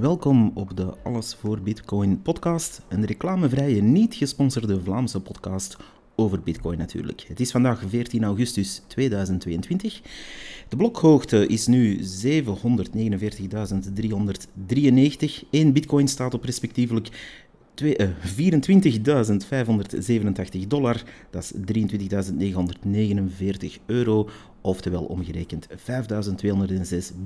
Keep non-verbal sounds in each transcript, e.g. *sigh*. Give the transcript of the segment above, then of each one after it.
Welkom op de Alles voor Bitcoin podcast, een reclamevrije, niet gesponsorde Vlaamse podcast over Bitcoin natuurlijk. Het is vandaag 14 augustus 2022. De blokhoogte is nu 749.393. Eén Bitcoin staat op respectievelijk 24.587 dollar, dat is 23.949 euro, oftewel omgerekend 5.206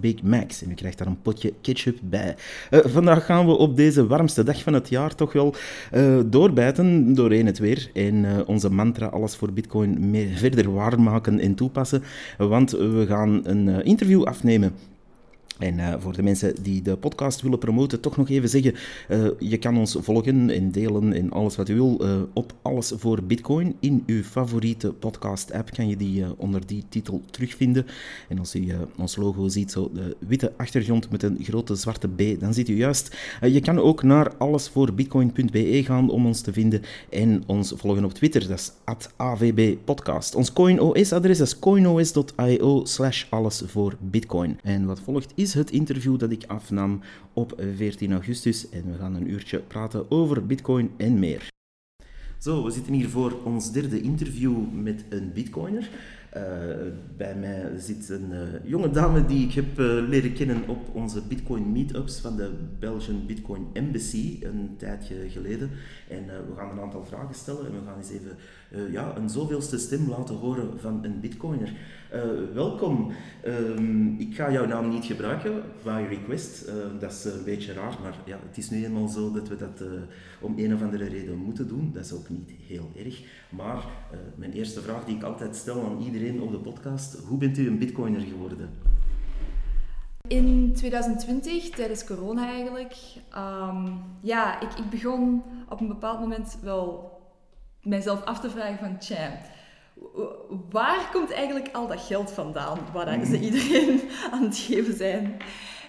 Big Macs. En u krijgt daar een potje ketchup bij. Uh, vandaag gaan we op deze warmste dag van het jaar toch wel uh, doorbijten doorheen het weer en onze mantra alles voor Bitcoin meer, verder waarmaken en toepassen, want we gaan een interview afnemen en uh, voor de mensen die de podcast willen promoten, toch nog even zeggen: uh, je kan ons volgen en delen en alles wat u wil uh, op Alles voor Bitcoin. In uw favoriete podcast-app kan je die onder die titel terugvinden. En als u ons logo ziet, zo de witte achtergrond met een grote zwarte B, dan ziet u juist. je kan ook naar allesvoorbitcoin.be gaan om ons te vinden en ons volgen op Twitter. Dat is @avbpodcast. Ons CoinOS-adres is coinos.io slash alles voor Bitcoin. En wat volgt is het interview dat ik afnam op 14 augustus. En we gaan een uurtje praten over Bitcoin en meer. Zo, we zitten hier voor ons derde interview met een Bitcoiner. Uh, bij mij zit een uh, jonge dame die ik heb uh, leren kennen op onze Bitcoin meetups van de Belgian Bitcoin Embassy een tijdje geleden. En we gaan een aantal vragen stellen en we gaan eens even ja, een zoveelste stem laten horen van een Bitcoiner. welkom. Ehm, ik ga jouw naam niet gebruiken by request. dat is een beetje raar, maar ja, het is nu eenmaal zo dat we dat om een of andere reden moeten doen. Dat is ook niet heel erg. Maar mijn eerste vraag die ik altijd stel aan iedereen op de podcast. Hoe bent u een bitcoiner geworden? In 2020, tijdens corona eigenlijk, um, ja, ik, ik begon op een bepaald moment wel mijzelf af te vragen van, tja, waar komt eigenlijk al dat geld vandaan, waar ze mhm. iedereen *laughs* aan het geven zijn?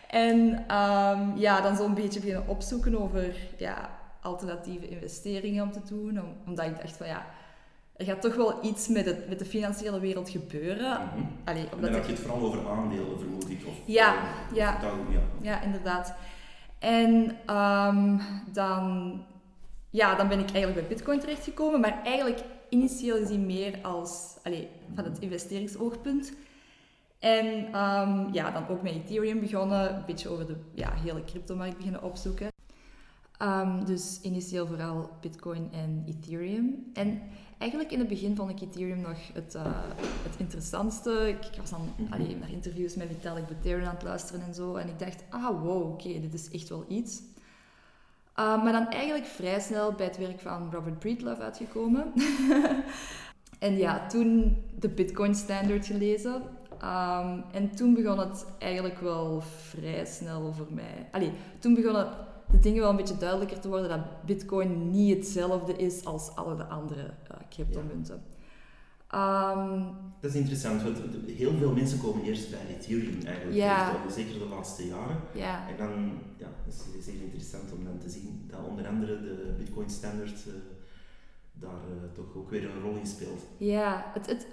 En um, ja, dan zo'n beetje beginnen opzoeken over ja, alternatieve investeringen om te doen, omdat ik dacht van ja, er gaat toch wel iets met, het, met de financiële wereld gebeuren. Mm -hmm. Allee, omdat dan heb je het vooral over aandelen, vermoed ik. Of, ja, ja. ja. ja, inderdaad. En um, dan, ja, dan ben ik eigenlijk bij Bitcoin terechtgekomen, maar eigenlijk initieel gezien meer als van het investeringsoogpunt. En um, ja, dan ook met Ethereum begonnen, een beetje over de ja, hele cryptomarkt beginnen opzoeken. Um, dus initieel vooral Bitcoin en Ethereum. En eigenlijk in het begin vond ik Ethereum nog het, uh, het interessantste. Ik, was dan mm alleen naar interviews met Vitalik Buterin aan het luisteren en zo. En ik dacht, ah wow, oké, dit is echt wel iets. Uh, maar dan eigenlijk vrij snel bij het werk van Robert Breedlove uitgekomen. *laughs* en ja, toen de Bitcoin Standard gelezen. Um, en toen begon het eigenlijk wel vrij snel voor mij. Allee, toen begon het de dingen wel een beetje duidelijker te worden dat Bitcoin niet hetzelfde is als alle de andere uh, cryptomunten. Um, dat is interessant, want heel veel mensen komen eerst bij Ethereum eigenlijk, ja. zeker de laatste jaren. Ja. En dan ja, is het zeer interessant om dan te zien dat onder andere de Bitcoin Standard uh, daar uh, toch ook weer een rol in speelt. Ja, het, het,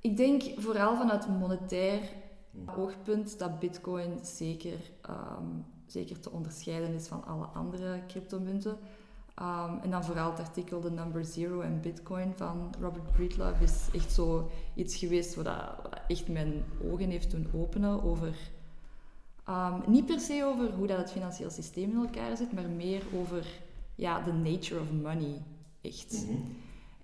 ik denk vooral vanuit monetair hm. oogpunt dat Bitcoin zeker um, zeker te onderscheiden is van alle andere cryptomunten. Um, en dan vooral het artikel The Number Zero en Bitcoin van Robert Breedlove is echt zo iets geweest wat, dat, echt mijn ogen heeft doen openen over... Um, niet per se over hoe dat het financieel systeem in elkaar zit, maar meer over ja, the nature of money. Echt. Mm -hmm.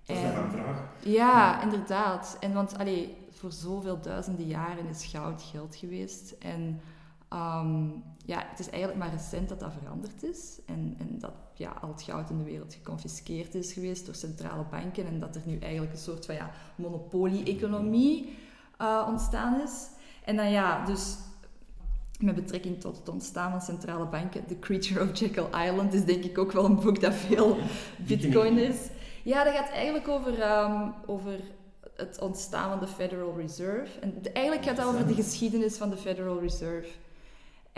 Dat is een vraag. Ja, inderdaad. En want allee, voor zoveel duizenden jaren is goud geld geweest. En Um, ja, het is eigenlijk maar recent dat dat veranderd is en, en dat ja, al het goud in de wereld geconfiskeerd is geweest door centrale banken en dat er nu eigenlijk een soort van ja, monopolie-economie uh, ontstaan is. En dan ja, dus met betrekking tot het ontstaan van centrale banken, The Creature of Jekyll Island is denk ik ook wel een boek dat veel *laughs* bitcoin is. Ja, dat gaat eigenlijk over, um, over het ontstaan van de Federal Reserve. En eigenlijk gaat het over de geschiedenis van de Federal Reserve.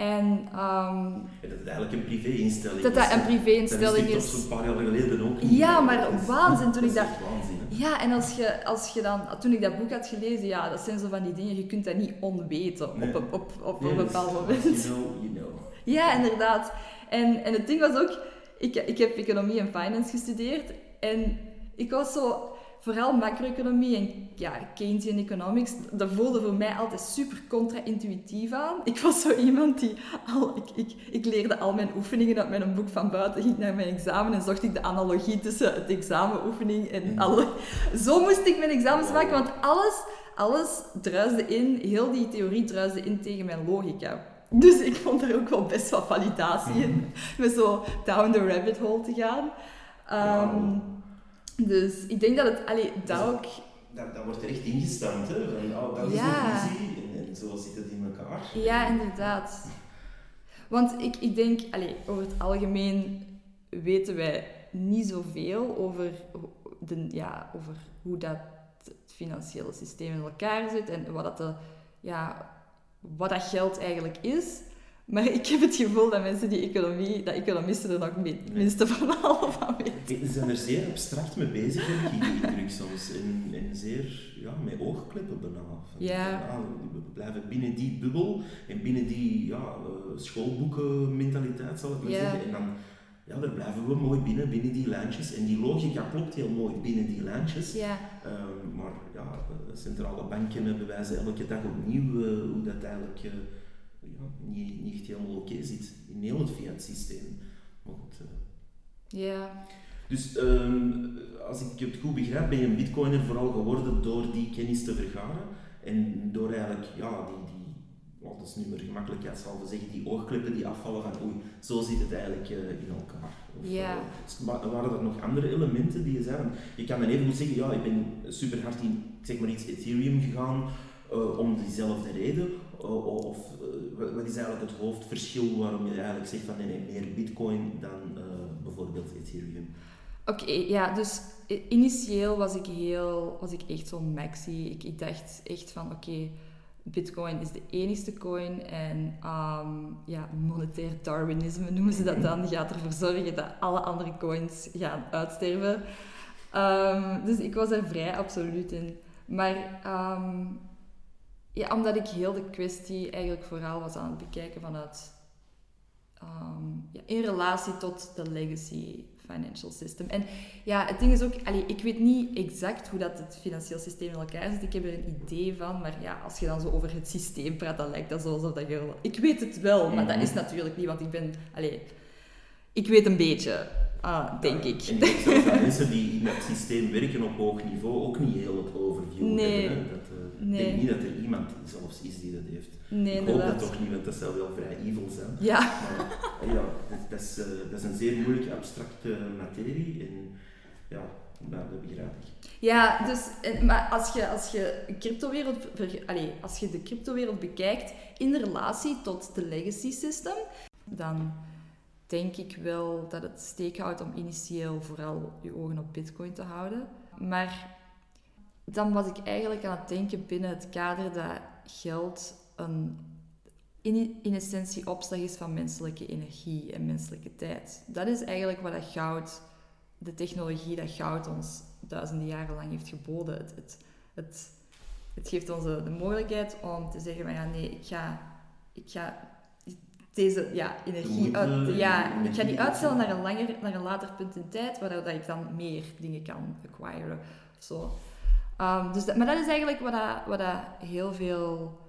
En, um, dat het eigenlijk een privé-instelling Dat dat een privé-instelling is. Dat is een paar jaar geleden ook niet. Ja, maar waanzin toen ik dat... Waanzin, ja, en als je, als je dan... Toen ik dat boek had gelezen, ja, dat zijn zo van die dingen, je kunt dat niet onweten op, op, op, op, een bepaald moment. You know, you know. Ja, inderdaad. En, en het ding was ook, ik, ik heb economie en finance gestudeerd en ik was zo vooral macro-economie en ja, Keynesian economics, dat voelde voor mij altijd super contra-intuïtief aan. Ik was zo iemand die al... Ik, ik, ik leerde al mijn oefeningen uit mijn boek van buiten, ging naar mijn examen en zocht ik de analogie tussen het examenoefening en mm. alle... Zo moest ik mijn examens maken, want alles, alles druisde in, heel die theorie druisde in tegen mijn logica. Dus ik vond er ook wel best wat validatie in, mm. met zo down the rabbit hole te gaan. Ehm, dus ik denk dat het, allee, dat ook... Dat, dat wordt er echt ingestampt, hè? Van, oh, dat is ja. de visie en, en, zo zit het in elkaar. Ja, inderdaad. Want ik, ik denk, allee, over het algemeen weten wij niet zoveel over, de, ja, over hoe dat het financiële systeem in elkaar zit en wat dat, de, ja, wat dat geld eigenlijk is. Maar ik heb het gevoel dat mensen die economie, dat economisten er nog het minste van al van weten. Ze zijn er zeer abstract mee bezig, heb ik indruk soms. En, en zeer ja, met oogkleppen bijna. Ja. We blijven binnen die bubbel en binnen die ja, uh, schoolboekenmentaliteit, zal ik maar zeggen. En dan ja, daar blijven we mooi binnen, binnen die lijntjes. En die logica klopt heel mooi binnen die lijntjes. Ja. Uh, maar ja, centrale banken bewijzen elke dag opnieuw uh, hoe dat eigenlijk uh, ja, niet, niet helemaal oké zit in heel het fiat-systeem. Goed. Uh. Ja. Dus um, als ik het goed begrijp, ben je een bitcoiner vooral geworden door die kennis te vergaren en door eigenlijk ja, die, die want dat is nu maar gemakkelijkheidshalve zeggen, die oogklippen die afvallen van oei, zo zit het eigenlijk uh, in elkaar. Of, ja. Uh, waren er nog andere elementen die je zei? Je kan dan even goed zeggen, ja, ik ben super hard in, zeg maar iets, Ethereum gegaan uh, om diezelfde reden. Of wat is eigenlijk het hoofdverschil waarom je eigenlijk zegt van nee, nee meer bitcoin dan bijvoorbeeld Ethereum? Oké, ja, dus initieel was ik heel, was ik echt zo'n maxi. Ik, ik dacht echt van oké, Bitcoin is de enige coin en um, ja, monetair Darwinisme noemen ze dat dan, *laughs* gaat ervoor zorgen dat alle andere coins gaan uitsterven. Um, dus ik was er vrij absoluut in. Maar um, ja, omdat ik heel de kwestie eigenlijk vooral was aan het bekijken vanuit ja, in relatie tot de legacy financial system. En ja, het ding is ook, allee, ik weet niet exact hoe dat het financieel systeem in elkaar zit. Ik heb er een idee van, maar ja, als je dan zo over het systeem praat, dan lijkt dat zo alsof dat je... Ik weet het wel, maar dat mhm. is natuurlijk niet, want ik ben... Allee, ik weet een beetje, ah, denk ik. En ik denk dat mensen die in het systeem werken op hoog niveau ook niet heel het overview nee. hebben. Dat, uh, nee. Ik denk niet dat er iemand zelfs is die dat heeft. Nee, ik hoop dat toch niet, want dat zou wel vrij evil zijn. Ja. Maar ja, dat, is, uh, dat is een zeer moeilijke, abstracte materie. En ja, nou, dat begrijp ik. Ja, dus, maar als je, als je, cryptowereld, allez, als je de cryptowereld bekijkt in relatie tot de legacy system, dan denk ik wel dat het steek houdt om initieel vooral je ogen op bitcoin te houden. Maar dan was ik eigenlijk aan het denken binnen het kader dat geld een, in, in essentie opslag is van menselijke energie en menselijke tijd. Dat is eigenlijk wat dat goud, de technologie dat goud ons duizenden jaren lang heeft geboden. Het, het, het, het geeft ons de, mogelijkheid om te zeggen van ja, nee, ik ga, ik ga deze ja, energie uit, ja, ik ga die uitstellen naar een, langer, naar een later punt in tijd, waardoor dat ik dan meer dingen kan acquiren. Zo. Um, dus dat, maar dat is eigenlijk wat, dat, wat dat heel veel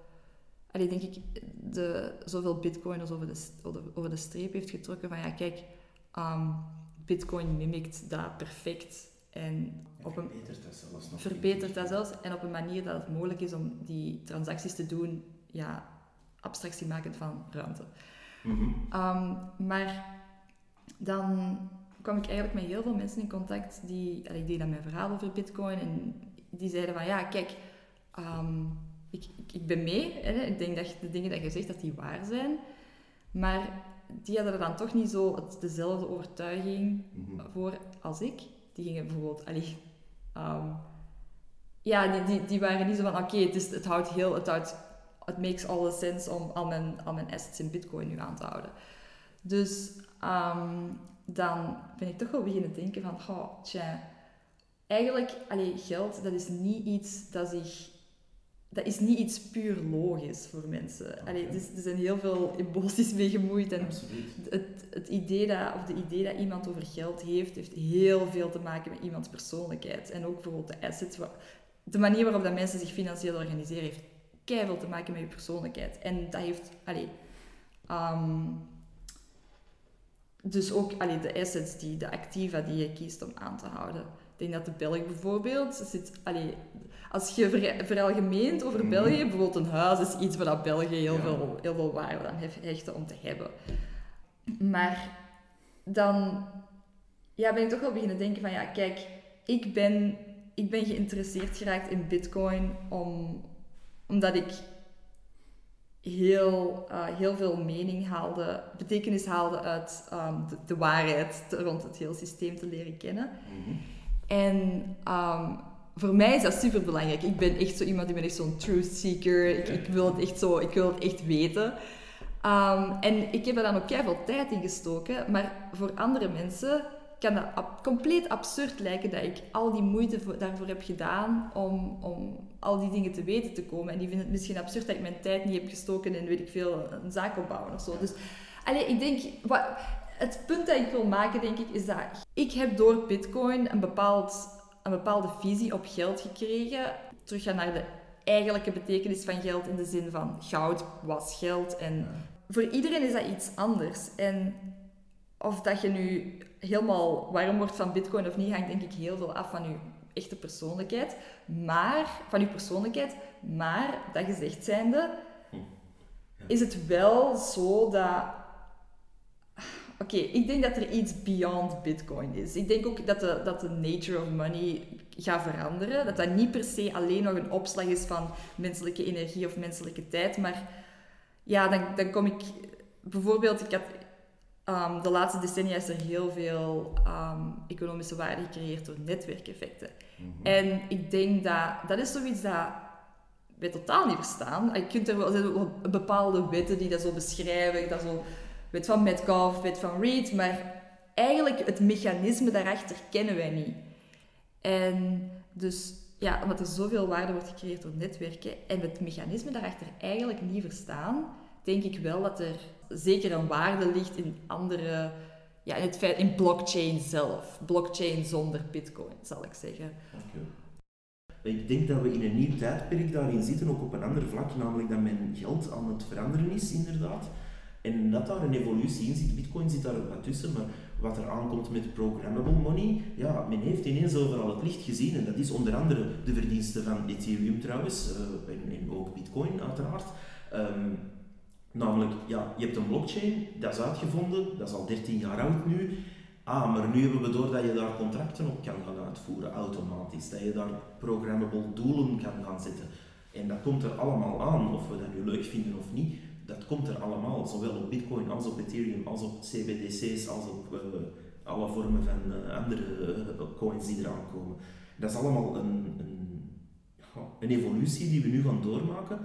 allee, denk ik, de, zoveel bitcoiners over de, over de streep heeft getrokken van ja, kijk, um, bitcoin mimikt dat perfect. En op een, verbetert dat zelfs nog. Verbetert dat zelfs. En op een manier dat het mogelijk is om die transacties te doen, ja, abstractie maken van ruimte. Mhm. um, maar dan kwam ik eigenlijk met heel veel mensen in contact die, ik deed dan mijn verhaal over bitcoin en die zeiden van ja, kijk, um, ik, ik, ben mee. Hè. Ik denk dat de dingen die je zegt, dat die waar zijn. Maar die hadden er dan toch niet zo het, dezelfde overtuiging mhm. voor als ik. Die gingen bijvoorbeeld... Allee, ehm, ja, die, die, die, waren niet zo van... Oké, het, het houdt heel... Het houdt... Het makes all the sense om al mijn, al mijn assets in bitcoin nu aan te houden. Dus ehm, dan ben ik toch wel beginnen denken van... Oh, tja, eigenlijk, allee, geld, dat is niet iets dat zich dat is niet iets puur logisch voor mensen. Allee, dus, er zijn heel veel emoties mee gemoeid. En het, het, idee dat, of de idee dat iemand over geld heeft, heeft heel veel te maken met iemands persoonlijkheid. En ook bijvoorbeeld de assets. De manier waarop dat mensen zich financieel organiseren, heeft keihard te maken met je persoonlijkheid. En dat heeft... Allee, ehm, dus ook allee, de assets, die, de activa die je kiest om aan te houden. Denk dat de Belg bijvoorbeeld zit... Allee, als je veralgemeent over mhm. België, bijvoorbeeld een huis is iets waar dat België heel, veel, heel veel waarde aan heeft hechten om te hebben. Maar dan ja, ben ik toch wel beginnen denken van ja, kijk, ik ben, ik ben geïnteresseerd geraakt in bitcoin om, omdat ik heel, uh, heel veel mening haalde, betekenis haalde uit um, de, de, waarheid rond het hele systeem te leren kennen. Mhm. En um, voor mij is dat super belangrijk. Ik ben echt zo iemand, ik ben echt zo'n truth seeker. Ik, ik, wil het echt zo, ik wil het echt weten. Um, en ik heb er dan ook veel tijd in gestoken, maar voor andere mensen kan dat compleet absurd lijken dat ik al die moeite daarvoor heb gedaan om, om al die dingen te weten te komen. En die vinden het misschien absurd dat ik mijn tijd niet heb gestoken in, weet ik veel, een zaak opbouwen of zo. Dus allee, ik denk, wat, het punt dat ik wil maken, denk ik, is dat ik heb door Bitcoin een bepaald een bepaalde visie op geld gekregen. Terug gaan naar de eigenlijke betekenis van geld in de zin van goud was geld. En voor iedereen is dat iets anders. En of dat je nu helemaal warm wordt van bitcoin of niet, hangt denk ik heel veel af van je echte persoonlijkheid. Maar, van je persoonlijkheid. Maar, dat gezegd zijnde, hm. is het wel zo dat Oké, ik denk dat er iets beyond Bitcoin is. Ik denk ook dat de, dat de nature of money gaat veranderen. Dat dat niet per se alleen nog een opslag is van menselijke energie of menselijke tijd. Maar ja, dan, dan kom ik... Bijvoorbeeld, ik had... Um, de laatste decennia is er heel veel um, economische waarde gecreëerd door netwerkeffecten. Mhm. En ik denk dat... Dat is zoiets dat wij totaal niet verstaan. Je kunt er wel, er wel bepaalde wetten die dat zo beschrijven, dat zo wet van Metcalfe, wet van Reed, maar eigenlijk het mechanisme daarachter kennen wij niet. En dus, ja, omdat er zoveel waarde wordt gecreëerd door netwerken en het mechanisme daarachter eigenlijk niet verstaan, denk ik wel dat er zeker een waarde ligt in andere, ja, in het feit, in blockchain zelf. Blockchain zonder bitcoin, zal ik zeggen. Ik denk dat we in een nieuw tijdperk daarin zitten, ook op een ander vlak, namelijk dat men geld aan het veranderen is, inderdaad. En dat daar een evolutie in zit, bitcoin zit daar ook wat tussen, maar wat er aankomt met programmable money, ja, men heeft ineens overal het licht gezien en dat is onder andere de verdiensten van Ethereum trouwens, en, en, ook bitcoin uiteraard. Ehm, namelijk, ja, je hebt een blockchain, dat is uitgevonden, dat is al 13 jaar oud nu. Ah, maar nu hebben we door dat je daar contracten op kan gaan uitvoeren, automatisch. Dat je daar programmable doelen kan gaan zetten. En dat komt er allemaal aan, of we dat nu leuk vinden of niet dat komt er allemaal, zowel op Bitcoin als op Ethereum, als op CBDC's, als op uh, alle vormen van uh, andere uh, coins die eraan komen. Dat is allemaal een, een, een evolutie die we nu gaan doormaken.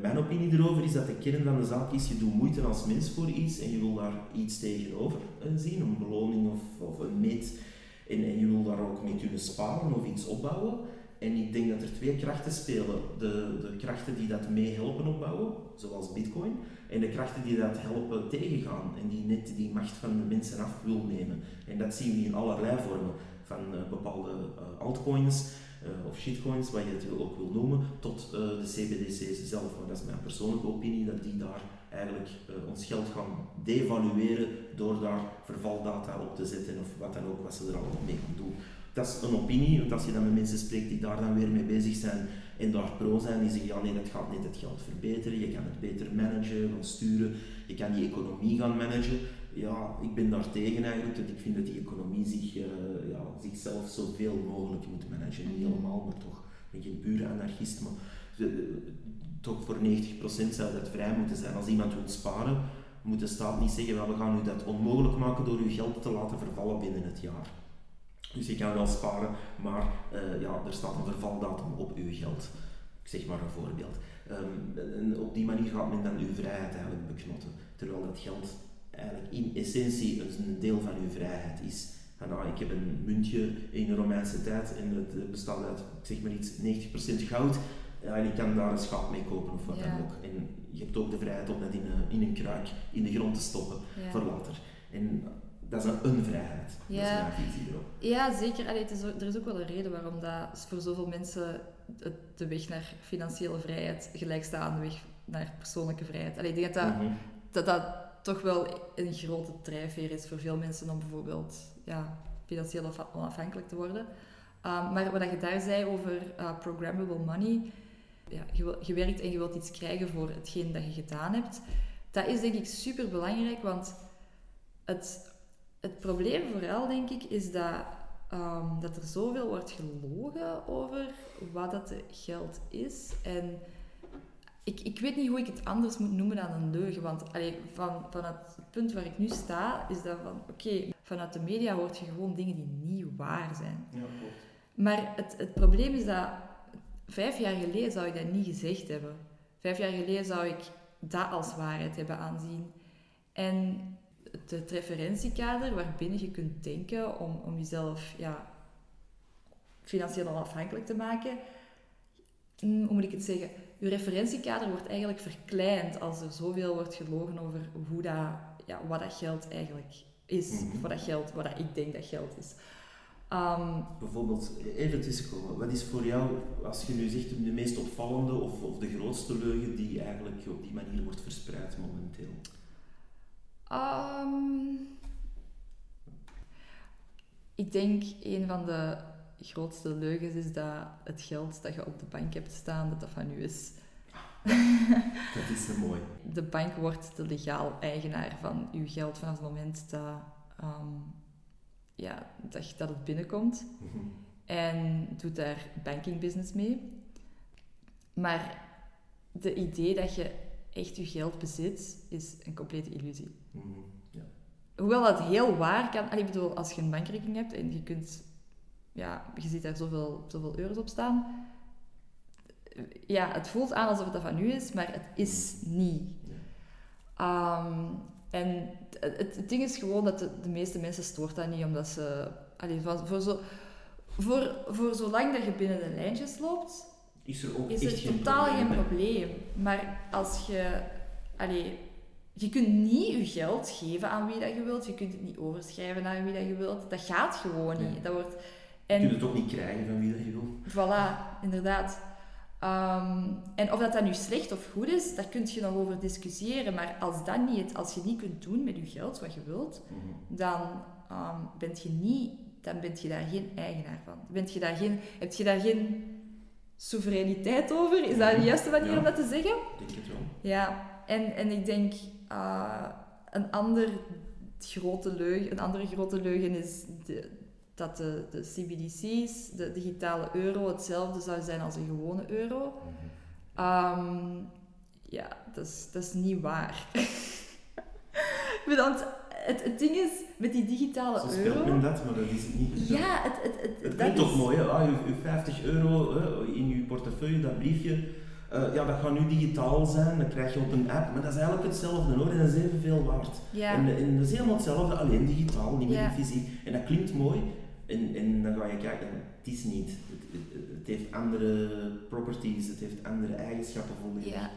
mijn opinie erover is dat de kern van de zaak is, je doet moeite als mens voor iets en je wil daar iets tegenover zien, een beloning of, of een meet. En, en je wil daar ook mee kunnen sparen of iets opbouwen. En ik denk dat er twee krachten spelen. De, de krachten die dat mee helpen opbouwen, zoals bitcoin, en de krachten die dat helpen tegengaan en die net die macht van de mensen af wil nemen. En dat zien we in allerlei vormen, van uh, bepaalde uh, altcoins uh, of shitcoins, wat je het ook wil noemen, tot de CBDC's zelf. Maar dat is mijn persoonlijke opinie, dat die daar eigenlijk ons geld gaan devalueren door daar vervaldata op te zetten of wat dan ook, wat ze er allemaal mee gaan doen dat is een opinie, want als je dan met mensen spreekt die daar dan weer mee bezig zijn en daar pro zijn, die zeggen ja nee, dat gaat niet het geld verbeteren, je kan het beter managen, gaan sturen, je kan die economie gaan managen. Ja, ik ben daar tegen eigenlijk, want ik vind dat die economie zich, uh, ja, zichzelf zoveel mogelijk moet managen. Niet helemaal, maar toch, ben geen pure anarchist, maar toch voor 90% zou dat vrij moeten zijn. Als iemand wil sparen, moet de staat niet zeggen, we gaan u dat onmogelijk maken door uw geld te laten vervallen binnen het jaar. Dus je kan wel sparen, maar uh, ja, er staat een vervaldatum op uw geld. Ik zeg maar een voorbeeld. Um, en op die manier gaat men dan uw vrijheid eigenlijk beknotten. Terwijl dat geld eigenlijk in essentie een deel van uw vrijheid is. En, nou, ik heb een muntje in de Romeinse tijd en het bestaat uit, zeg maar iets, 90% goud. Ja, en ik kan daar een schat mee kopen of wat dan ook. En je hebt ook de vrijheid om dat in een, in een kruik in de grond te stoppen voor later. Dat is een, vrijheid. Ja. Dat is mijn visie erop. Ja, zeker. Allee, er is ook wel een reden waarom dat voor zoveel mensen de weg naar financiële vrijheid gelijk staat aan de weg naar persoonlijke vrijheid. Allee, ik denk dat dat, mhm. dat dat toch wel een grote drijfveer is voor veel mensen om bijvoorbeeld ja, financieel onafhankelijk te worden. Um, maar wat je daar zei over uh, programmable money, ja, je, je, werkt en je wilt iets krijgen voor hetgeen dat je gedaan hebt, dat is denk ik super belangrijk, want het, het probleem vooral denk ik is dat, um, dat er zoveel wordt gelogen over wat dat geld is. En ik, ik weet niet hoe ik het anders moet noemen dan een leugen. Want allee, van, van het punt waar ik nu sta, is dat van oké, vanuit de media hoort je gewoon dingen die niet waar zijn. Ja, klopt. Maar het, het probleem is dat vijf jaar geleden zou ik dat niet gezegd hebben. Vijf jaar geleden zou ik dat als waarheid hebben aanzien. En het, referentiekader waarbinnen je kunt denken om, om jezelf ja, financieel onafhankelijk te maken, mm, hoe moet ik het zeggen? Je referentiekader wordt eigenlijk verkleind als er zoveel wordt gelogen over hoe dat, ja, wat dat geld eigenlijk is. Mm Wat dat geld, wat dat ik denk dat geld is. Um, Bijvoorbeeld, even tussenkomen. Wat is voor jou, als je nu zegt, de meest opvallende of, of de grootste leugen die eigenlijk op die manier wordt verspreid momenteel? Um, ik denk een van de grootste leugens is dat het geld dat je op de bank hebt staan, dat dat van u is. *laughs* dat is een mooi. De bank wordt de legaal eigenaar van uw geld vanaf het moment dat, um, ja, dat, dat het binnenkomt. Mhm. En doet daar banking business mee. Maar de idee dat je echt je geld bezit, is een complete illusie. Mhm, ja. Hoewel dat heel waar kan... Ik bedoel, als je een bankrekening hebt en je kunt... Ja, je ziet daar zoveel, zoveel euro's op staan. Ja, het voelt aan alsof het van u is, maar het is niet. Ehm, en het, het, ding is gewoon dat de, de, meeste mensen stoort dat niet, omdat ze... Allee, voor, voor, zo, voor, voor zolang dat je binnen de lijntjes loopt, is er ook is er totaal geen probleem. Maar als je... Allee, je kunt niet je geld geven aan wie dat je wilt. Je kunt het niet overschrijven aan wie dat je wilt. Dat gaat gewoon niet. Dat wordt, en, je kunt het ook niet krijgen van wie dat je wilt. Voilà, inderdaad. Ehm, en of dat, dat nu slecht of goed is, daar kun je nog over discussiëren. Maar als, dat niet, als je niet kunt doen met je geld wat je wilt, mhm. dan um, bent je niet, dan bent je daar geen eigenaar van. Bent je daar geen, heb je daar geen soevereiniteit over. Is dat de juiste manier om dat te zeggen? Ik denk het wel. Ja, en, en ik denk uh, een, ander grote leugen, een andere grote leugen is de, dat de, de CBDC's, de digitale euro, hetzelfde zou zijn als een gewone euro. Um, ja, dat is, dat is niet waar. *laughs* Want het, het ding is, met die digitale Zo euro... men dat, maar dat is het niet. Ja, het... Het, het, het klinkt toch mooi, hè? Ah, je, 50 euro in je portefeuille, dat briefje, uh, ja, dat gaat nu digitaal zijn, dat krijg je op een app, maar dat is eigenlijk hetzelfde hoor, en dat is evenveel waard. Ja. En, en dat is helemaal hetzelfde, alleen digitaal, niet meer fysiek. En dat klinkt mooi, en, en dan ga je kijken, het is niet. Het, het, heeft andere properties, het heeft andere eigenschappen volledig. Ja.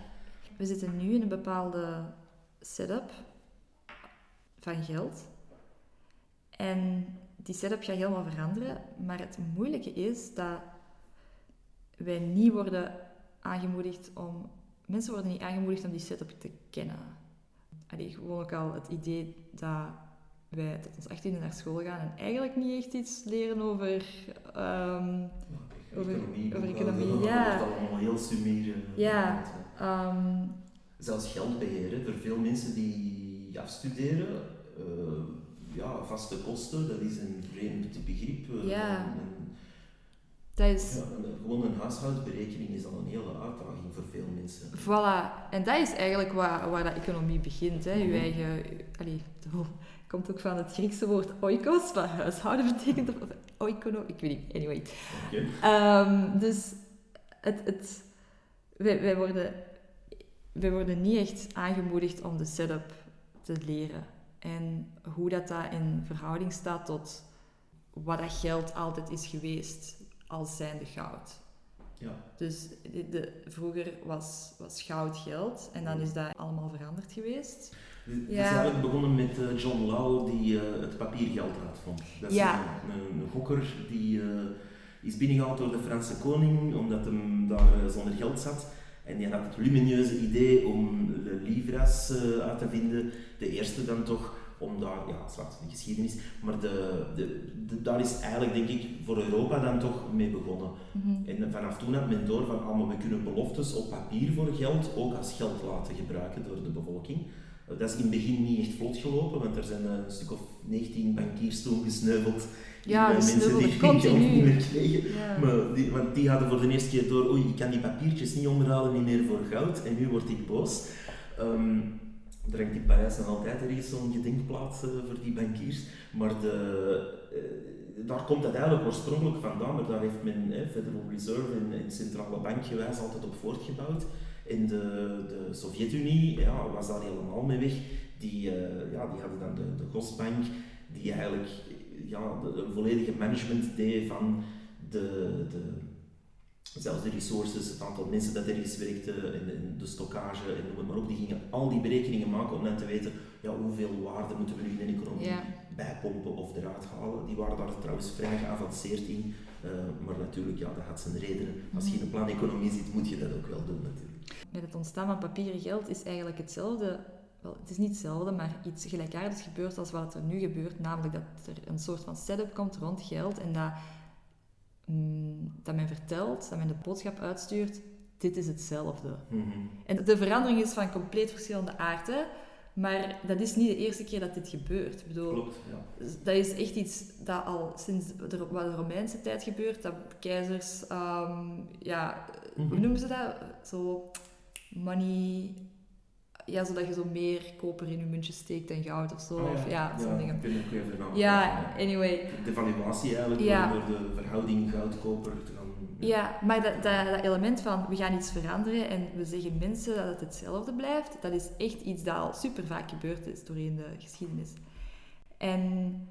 We zitten nu in een bepaalde setup van geld. En die setup gaat helemaal veranderen, maar het moeilijke is dat wij niet worden aangemoedigd om... Mensen worden niet aangemoedigd om die setup te kennen. Allee, gewoon ook al het idee dat wij tot ons 18e naar school gaan en eigenlijk niet echt iets leren over... Um, over economie. Over economie, ja. Dat allemaal heel sumier. Ja. Um, Zelfs geldbeheer, voor veel mensen die afstuderen, uh, ja, vaste kosten, dat is een vreemd begrip. Uh, ja. dat is... Ja, gewoon een huishoudberekening is dan een hele uitdaging voor veel mensen. Voilà, en dat is eigenlijk waar, waar dat economie begint. Hè. Je mhm. eigen, allee, *laughs* komt ook van het Griekse woord oikos, wat huishouden *laughs* betekent, of oikono, ik weet niet, anyway. Okay. Um, dus het, het, wij, wij, worden, wij worden niet echt aangemoedigd om de setup te leren. En hoe dat, dat in verhouding staat tot wat dat geld altijd is geweest als zijnde goud. Ja. Dus de, de- vroeger was, was goud geld en dan is dat allemaal veranderd geweest. Het is Ja. eigenlijk begonnen met eh, John Law die eh, het papiergeld uitvond. Dat is Ja. een, een, een gokker die eh, is binnengehaald door de Franse koning omdat hem daar zonder geld zat. En die had het lumineuze idee om de livras uit te vinden. De eerste dan toch, om daar, ja, zwart, de geschiedenis, maar de, de, de- daar is eigenlijk denk ik voor Europa dan toch mee begonnen. Mhm. En vanaf toen had men door van, ah, maar we kunnen beloftes op papier voor geld ook als geld laten gebruiken door de bevolking. Eh, Dat is in het begin niet echt vlot gelopen, want er zijn eh, een stuk of 19 bankiers toen gesneuveld. Ja, Die, eh, mensen die geen geld niet meer kregen. Ja. Maar die, want die hadden voor de eerste keer door, oei, ik kan die papiertjes niet omruilen, niet meer voor goud. En nu word ik boos. Ehm hangt in Parijs nog altijd ergens zo'n gedenkplaats eh, voor die bankiers. Maar de, eh, daar komt het eigenlijk oorspronkelijk vandaan. Maar daar heeft men Federal Reserve en, en centrale bankgewijs altijd op voortgebouwd. En de, de Sovjet-Unie ja, was daar helemaal mee weg. Die, eh, ja, die hadden dan de, de Gosbank, die eigenlijk ja, de, een volledige management deed van de, de, zelfs de resources, het aantal mensen dat ergens werkte, en, en de stockage en noem het maar op. Die gingen al die berekeningen maken om net te weten ja, hoeveel waarde moeten we nu in de economie Ja. bijpompen of eruit halen. Die waren daar trouwens vrij geavanceerd in. Eh, maar natuurlijk, ja, dat had zijn redenen. Als je in een plan-economie zit, moet je dat ook wel doen natuurlijk. Met het ontstaan van papieren geld is eigenlijk hetzelfde. Wel, het is niet hetzelfde, maar iets gelijkaardigs gebeurt als wat er nu gebeurt. Namelijk dat er een soort van setup komt rond geld en dat, mm, dat men vertelt, dat men de boodschap uitstuurt, dit is hetzelfde. Mhm. En de verandering is van compleet verschillende aard, hè. Maar dat is niet de eerste keer dat dit gebeurt. Ik bedoel, Klopt, ja. dat is echt iets dat al sinds de, wat de Romeinse tijd gebeurt. Dat keizers, ehm, ja, hoe Mhm. noemen ze dat? Zo money, ja, zodat je zo meer koper in je muntje steekt dan goud of zo. Ah, Of ja, zo'n dingen. Ja, kwijt, anyway. De valuatie eigenlijk, Ja. door de verhouding goud-koper te gaan... Ja, maar dat, dat, dat element van we gaan iets veranderen en we zeggen mensen dat het hetzelfde blijft, dat is echt iets dat al super vaak gebeurd is doorheen de geschiedenis. En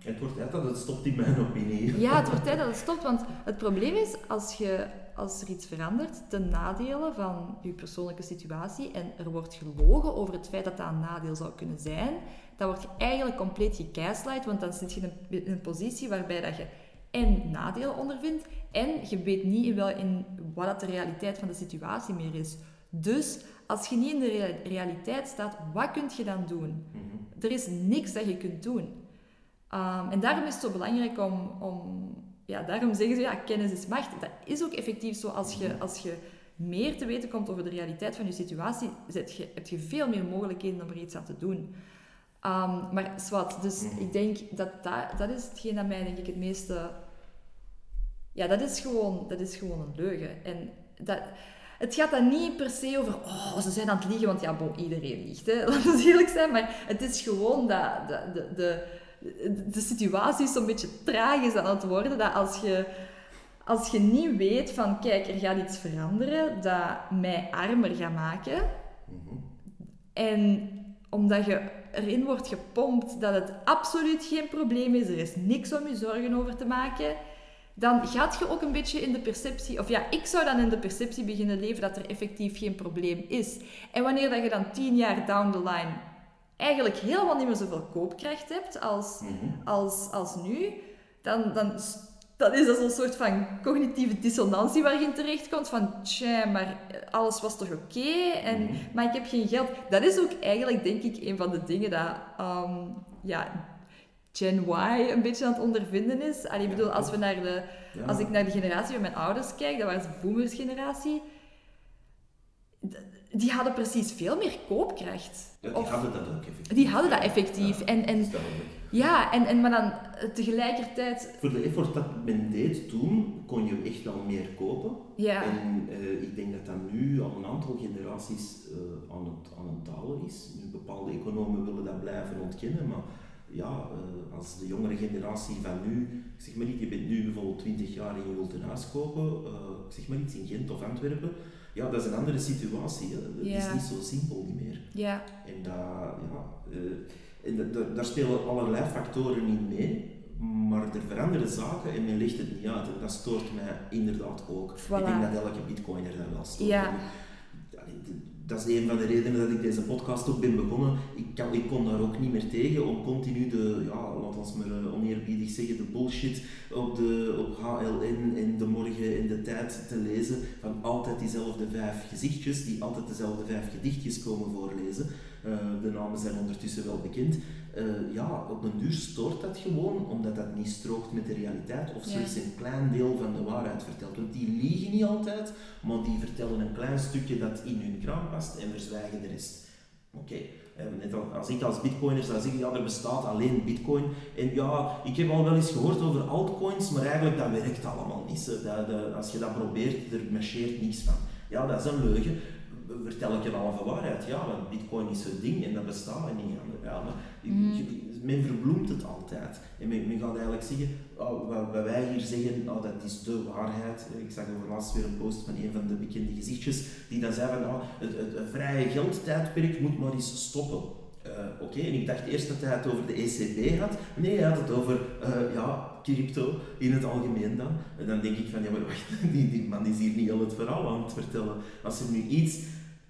Het wordt tijd dat het stopt in mijn opinie. Ja, het wordt tijd dat het stopt, want het probleem is als, je, als er iets verandert ten nadele van je persoonlijke situatie en er wordt gelogen over het feit dat dat een nadeel zou kunnen zijn, dan word je eigenlijk compleet gekeislight, want dan zit je in een, in een positie waarbij dat je en nadelen ondervindt en je weet niet in, wel, in wat dat de realiteit van de situatie meer is. Dus als je niet in de rea- realiteit staat, wat kun je dan doen? Mhm. Er is niks dat je kunt doen. Um, en daarom is het zo belangrijk om, om... Ja, daarom zeggen ze, ja, kennis is macht. Dat is ook effectief zo. Als je, als je meer te weten komt over de realiteit van je situatie, zet je, heb je veel meer mogelijkheden om er iets aan te doen. Um, maar zwart, dus Mhm. ik denk dat, dat dat is hetgeen dat mij denk ik het meeste... Ja, dat is gewoon, dat is gewoon een leugen. En dat, het gaat dan niet per se over, oh, ze zijn aan het liegen, want ja, bon, iedereen liegt, hè. *laughs* laten we eerlijk zijn. Maar het is gewoon dat de, de, de, de situatie zo'n beetje traag is aan het worden, dat als je, als je niet weet van, kijk, er gaat iets veranderen dat mij armer gaat maken, Mhm. en omdat je erin wordt gepompt dat het absoluut geen probleem is, er is niks om je zorgen over te maken, dan gaat je ook een beetje in de perceptie, of ja, ik zou dan in de perceptie beginnen leven dat er effectief geen probleem is. En wanneer dat je dan tien jaar down the line eigenlijk helemaal niet meer zoveel koopkracht hebt als, Mhm. als, als nu, dan, dan, dan is dat zo'n soort van cognitieve dissonantie waar je in terechtkomt. Van, tja, maar alles was toch oké, en Mhm. maar ik heb geen geld. Dat is ook eigenlijk, denk ik, een van de dingen dat ehm, ja, Gen Y een beetje aan het ondervinden is. Allee, ik bedoel, als, we naar de, Ja. als ik naar de generatie van mijn ouders kijk, dat was de boomersgeneratie, die hadden precies veel meer koopkracht. Ja, die Of- hadden dat ook effectief. die hadden dat effectief. ja, En- en-. Ja, en, en maar dan eh, tegelijkertijd... Voor de effort dat men deed toen, kon je echt wel meer kopen. Ja, En eh, ik denk dat dat nu al een aantal generaties eh, aan, het, aan het dalen is. Nu, bepaalde economen willen dat blijven ontkennen, maar ja, als de jongere generatie van nu, ik zeg maar niet, je bent nu bijvoorbeeld 20 jaar en je wilt een huis kopen, ik zeg maar iets in Gent of Antwerpen, ja, dat is een andere situatie. Het Ja. is niet zo simpel meer. ja, En, dat, ja, eh, en dat- daar- daar spelen allerlei factoren in mee. Maar er veranderen zaken en men legt het niet uit. En dat stoort mij inderdaad ook. Ik denk dat elke bitcoiner dat wel stoort. Ja dat is een van de redenen dat ik deze podcast ook ben begonnen. Ik, kan, ik kon daar ook niet meer tegen om continu de, ja, laat ons maar uh, oneerbiedig zeggen, de bullshit op, de, op HLN en de morgen in de tijd te lezen van altijd diezelfde vijf gezichtjes, die altijd dezelfde vijf gedichtjes komen voorlezen. Uh, de namen zijn ondertussen wel bekend. Uh, ja, op een duur stoort dat gewoon, omdat dat niet strookt met de realiteit of slechts een klein deel van de waarheid vertelt. Want die liegen niet altijd, maar die vertellen een klein stukje dat in hun kraam past en verzwijgen de rest. Oké, okay. als ik als bitcoiner zou zeggen, ja, er bestaat alleen bitcoin. En ja, ik heb al wel eens gehoord over altcoins, maar eigenlijk dat werkt allemaal niet. Dat, als je dat probeert, er marcheert niks van. Ja, dat is een leugen vertel ik een halve waarheid. Ja, want bitcoin is zo'n ding en dat bestaat niet. Ja, maar mm. Men verbloemt het altijd. En men, men gaat eigenlijk zeggen, oh, wat, wij hier zeggen, oh, dat is de waarheid. Ik zag over laatst weer een post van een van de bekende gezichtjes, die dan zei van, oh, het, het, vrije geldtijdperk moet maar eens stoppen. Uh, Oké, en ik dacht eerst dat hij het over de ECB had. Nee, hij had het over uh, ja, crypto in het algemeen dan. En dan denk ik van, ja maar wacht, *laughs* die, die man is hier niet al het verhaal aan het vertellen. Als er nu iets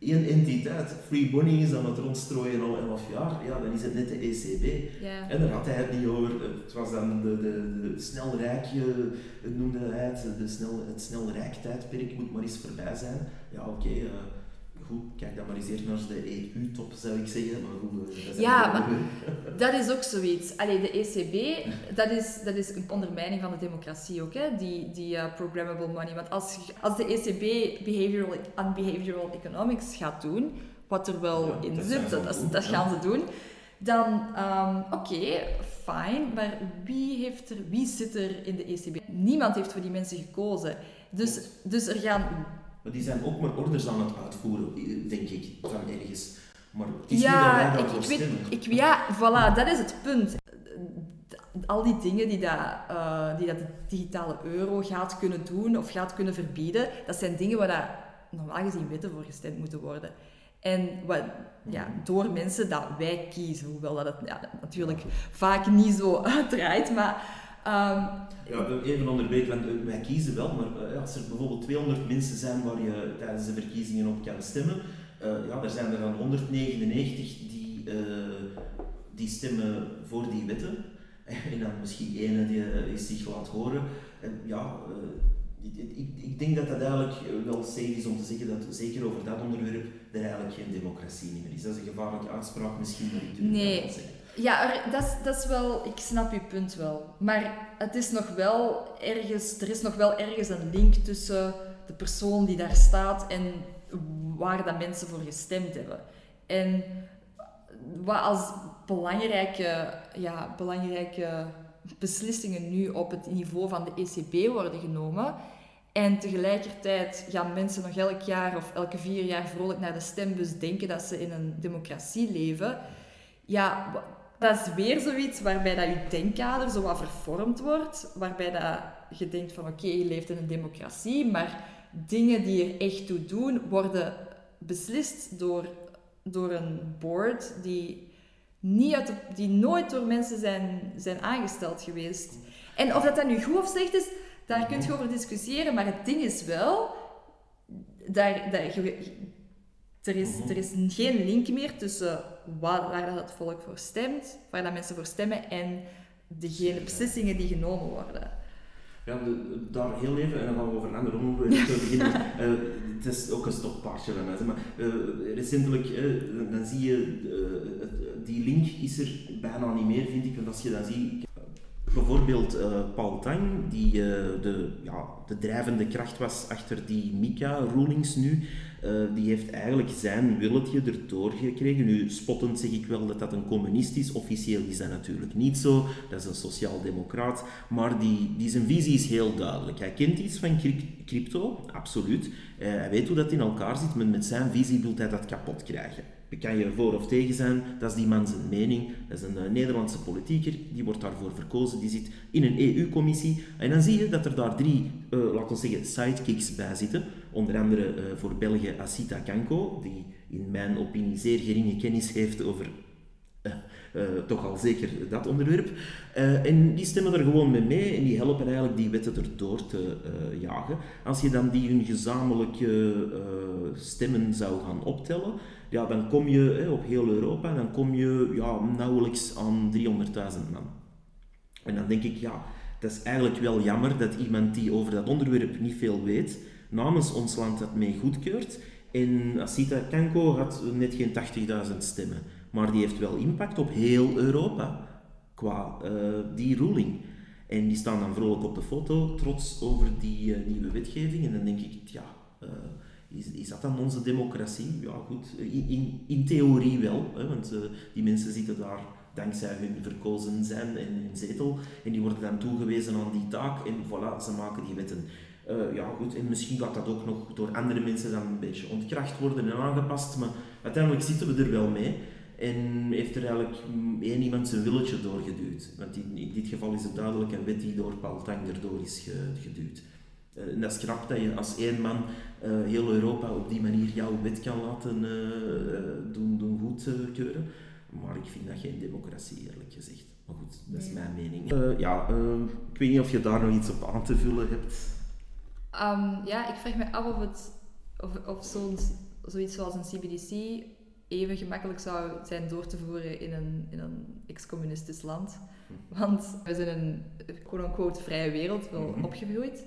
één entiteit, Free Bonnie is aan het rondstrooien al 11 jaar, ja, dan is het net de ECB. Ja. En daar had hij het niet over. Het was dan de, de, de snelrijkje, noemde hij het, de snel, het snelrijktijdperk moet maar eens voorbij zijn. Ja, oké. Okay, uh, eh, kijk dan maar eens eerst naar de EU-top, zou ik zeggen. Maar goed, eh, dat ja, maar dat is ook zoiets. Allee, de ECB, dat is, dat is een ondermijning van de democratie ook, hè? die, die uh, programmable money. Want als, als de ECB behavioral, behavioral economics gaat doen, wat er wel in zit, dat, dat, gaan ze doen, dan um, oké, okay, fijn, maar wie, heeft er, wie zit er in de ECB? Niemand heeft voor die mensen gekozen. Dus, dus er gaan maar die zijn ook maar orders aan het uitvoeren, denk ik, van ergens. Maar het is ja, niet ik, ik weet, ik, Ja, voilà, dat is het punt. Al die dingen die dat, uh, die dat de digitale euro gaat kunnen doen of gaat kunnen verbieden, dat zijn dingen waar dat normaal gezien wetten voor gestemd moeten worden. En wat, ja, mhm. door mensen dat wij kiezen, hoewel dat het ja, natuurlijk vaak niet zo *laughs* uitdraait, maar Um, ja, even onderbreken, want eh, wij kiezen wel, maar uh, als er bijvoorbeeld 200 mensen zijn waar je tijdens de verkiezingen op kan stemmen, uh, ja, er zijn er dan 199 die, die stemmen voor die wetten. *laughs* En dan misschien ene die zich laat horen. En ja, ik, ik, ik, denk dat dat eigenlijk wel safe is om te zeggen dat zeker over dat onderwerp er eigenlijk geen democratie meer is. Dat is een gevaarlijke uitspraak misschien, maar ik durf nee. dat zeggen. Ja, dat, is, dat is wel... Ik snap je punt wel. Maar het is nog wel ergens... Er is nog wel ergens een link tussen de persoon die daar staat en waar dat mensen voor gestemd hebben. En wat als belangrijke, ja, belangrijke beslissingen nu op het niveau van de ECB worden genomen... En tegelijkertijd gaan mensen nog elk jaar of elke vier jaar vrolijk naar de stembus denken dat ze in een democratie leven. Ja, dat is weer zoiets waarbij dat je denkkader zo wat vervormd wordt. Waarbij dat je denkt van oké, je leeft in een democratie, maar dingen die er echt toe doen, worden beslist door, door een board die, niet uit die nooit door mensen zijn, zijn aangesteld geweest. En of dat, dat nu goed of slecht is, daar kun je over discussiëren. Maar het ding is wel, daar, daar, er is, er is geen link meer tussen waar, waar dat het volk voor stemt, waar dat mensen voor stemmen en degene beslissingen die genomen worden. Ja, daar heel even, en dan gaan we over een ander onderwerp *laughs* beginnen. uh, het is ook een stokpaardje van mij. Maar, uh, recentelijk, uh, dan zie je, die link is er bijna niet meer, vind ik. Want als je dan ziet, bijvoorbeeld Paul Tang, die de, ja, de drijvende kracht was achter die MICA-rulings nu, uh, die heeft eigenlijk zijn willetje erdoor gekregen. Nu, spottend zeg ik wel dat dat een communist is. Officieel is dat natuurlijk niet zo. Dat is een sociaal-democraat. Maar die, die zijn visie is heel duidelijk. Hij kent iets van crypto, absoluut. Uh, hij weet hoe dat in elkaar zit, maar met zijn visie wil hij dat kapot krijgen. Daar kan je voor of tegen zijn, dat is die man zijn mening. Dat is een uh, Nederlandse politieker, die wordt daarvoor verkozen, die zit in een EU-commissie. En dan zie je dat er daar drie, laten we zeggen, sidekicks bij zitten. Onder andere uh, voor België Asita Kanko, die in mijn opinie zeer geringe kennis heeft over uh, toch al zeker dat onderwerp. en die stemmen er gewoon mee mee en die helpen eigenlijk die wetten erdoor te jagen. Als je dan die hun gezamenlijke stemmen zou gaan optellen, ja, dan kom je op heel Europa, dan kom je ja, nauwelijks aan 300.000 man. En dan denk ik, ja, dat is eigenlijk wel jammer dat iemand die over dat onderwerp niet veel weet, namens ons land dat mee goedkeurt. En Asita Kanko had net geen 80.000 stemmen, maar die heeft wel impact op heel Europa qua uh, die ruling. En die staan dan vrolijk op de foto, trots over die uh, nieuwe wetgeving. En dan denk ik, ja, uh, is, is dat dan onze democratie? Ja, goed, in, in, in theorie wel, hè, want die mensen zitten daar dankzij hun verkozen zijn en hun zetel. En die worden dan toegewezen aan die taak en voilà, ze maken die wetten. Uh, ja, goed, en misschien gaat dat ook nog door andere mensen dan een beetje ontkracht worden en aangepast, maar uiteindelijk zitten we er wel mee. En heeft er eigenlijk één iemand zijn willetje doorgeduwd. Want in, in dit geval is het duidelijk een wet die door Paul Tang erdoor is geduwd. Uh, en dat is krap dat je als één man uh, heel Europa op die manier jouw wet kan laten doen, doen goedkeuren. Maar ik vind dat geen democratie, eerlijk gezegd. Maar goed, dat is mijn mening. Ja, ik weet niet of je daar nog iets op aan te vullen hebt. Um, ja, ik vraag me af of, het, of, of zo'n, zoiets zoals een CBDC even gemakkelijk zou zijn door te voeren in een, in een ex-communistisch land. Hm. Want we zijn een quote-unquote vrije wereld wel mm opgegroeid.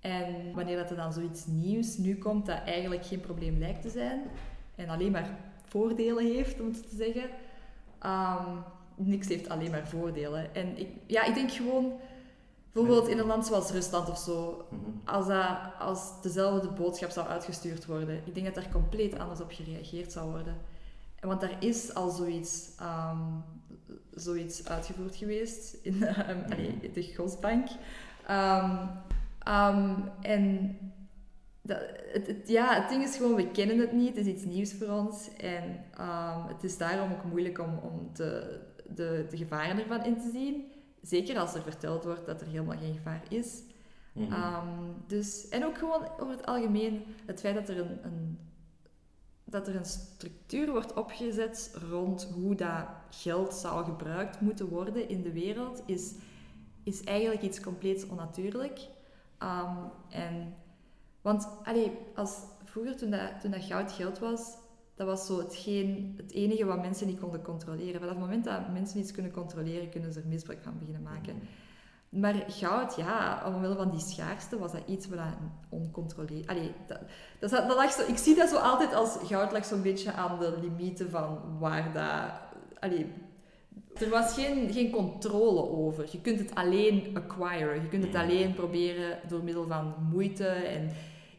En wanneer dat er dan zoiets nieuws nu komt dat eigenlijk geen probleem lijkt te zijn en alleen maar voordelen heeft, om het te zeggen, Um, niks heeft alleen maar voordelen. En ik, ja, ik denk gewoon, bijvoorbeeld in een land zoals Rusland of zo, mhm. als, dat, als dezelfde boodschap zou uitgestuurd worden, ik denk dat daar compleet anders op gereageerd zou worden. Want daar is al zoiets, um, zoiets uitgevoerd geweest in um, de *laughs* Gosbank. en dat, het, ja, het ding is gewoon, we kennen het niet. Het is iets nieuws voor ons. En het is daarom ook moeilijk om, om de, de, de gevaren ervan in te zien. Zeker als er verteld wordt dat er helemaal geen gevaar is. Mm -hmm. dus, en ook gewoon over het algemeen het feit dat er een, een, dat er een structuur wordt opgezet rond hoe dat geld zou gebruikt moeten worden in de wereld, is, is eigenlijk iets compleet onnatuurlijk. Um, en want allee, als, vroeger, toen dat, toen dat goud geld was, dat was zo hetgeen, het enige wat mensen niet konden controleren. Vanaf het moment dat mensen iets kunnen controleren, kunnen ze er misbruik van beginnen maken. Maar goud, ja, omwille van die schaarste, was dat iets wat oncontroleerbaar... Allee, dat, dat, dat lag zo, ik zie dat zo altijd als goud lag zo'n beetje aan de limieten van waar dat... Allee, er was geen, geen controle over. Je kunt het alleen acquiren. Je kunt het alleen proberen door middel van moeite en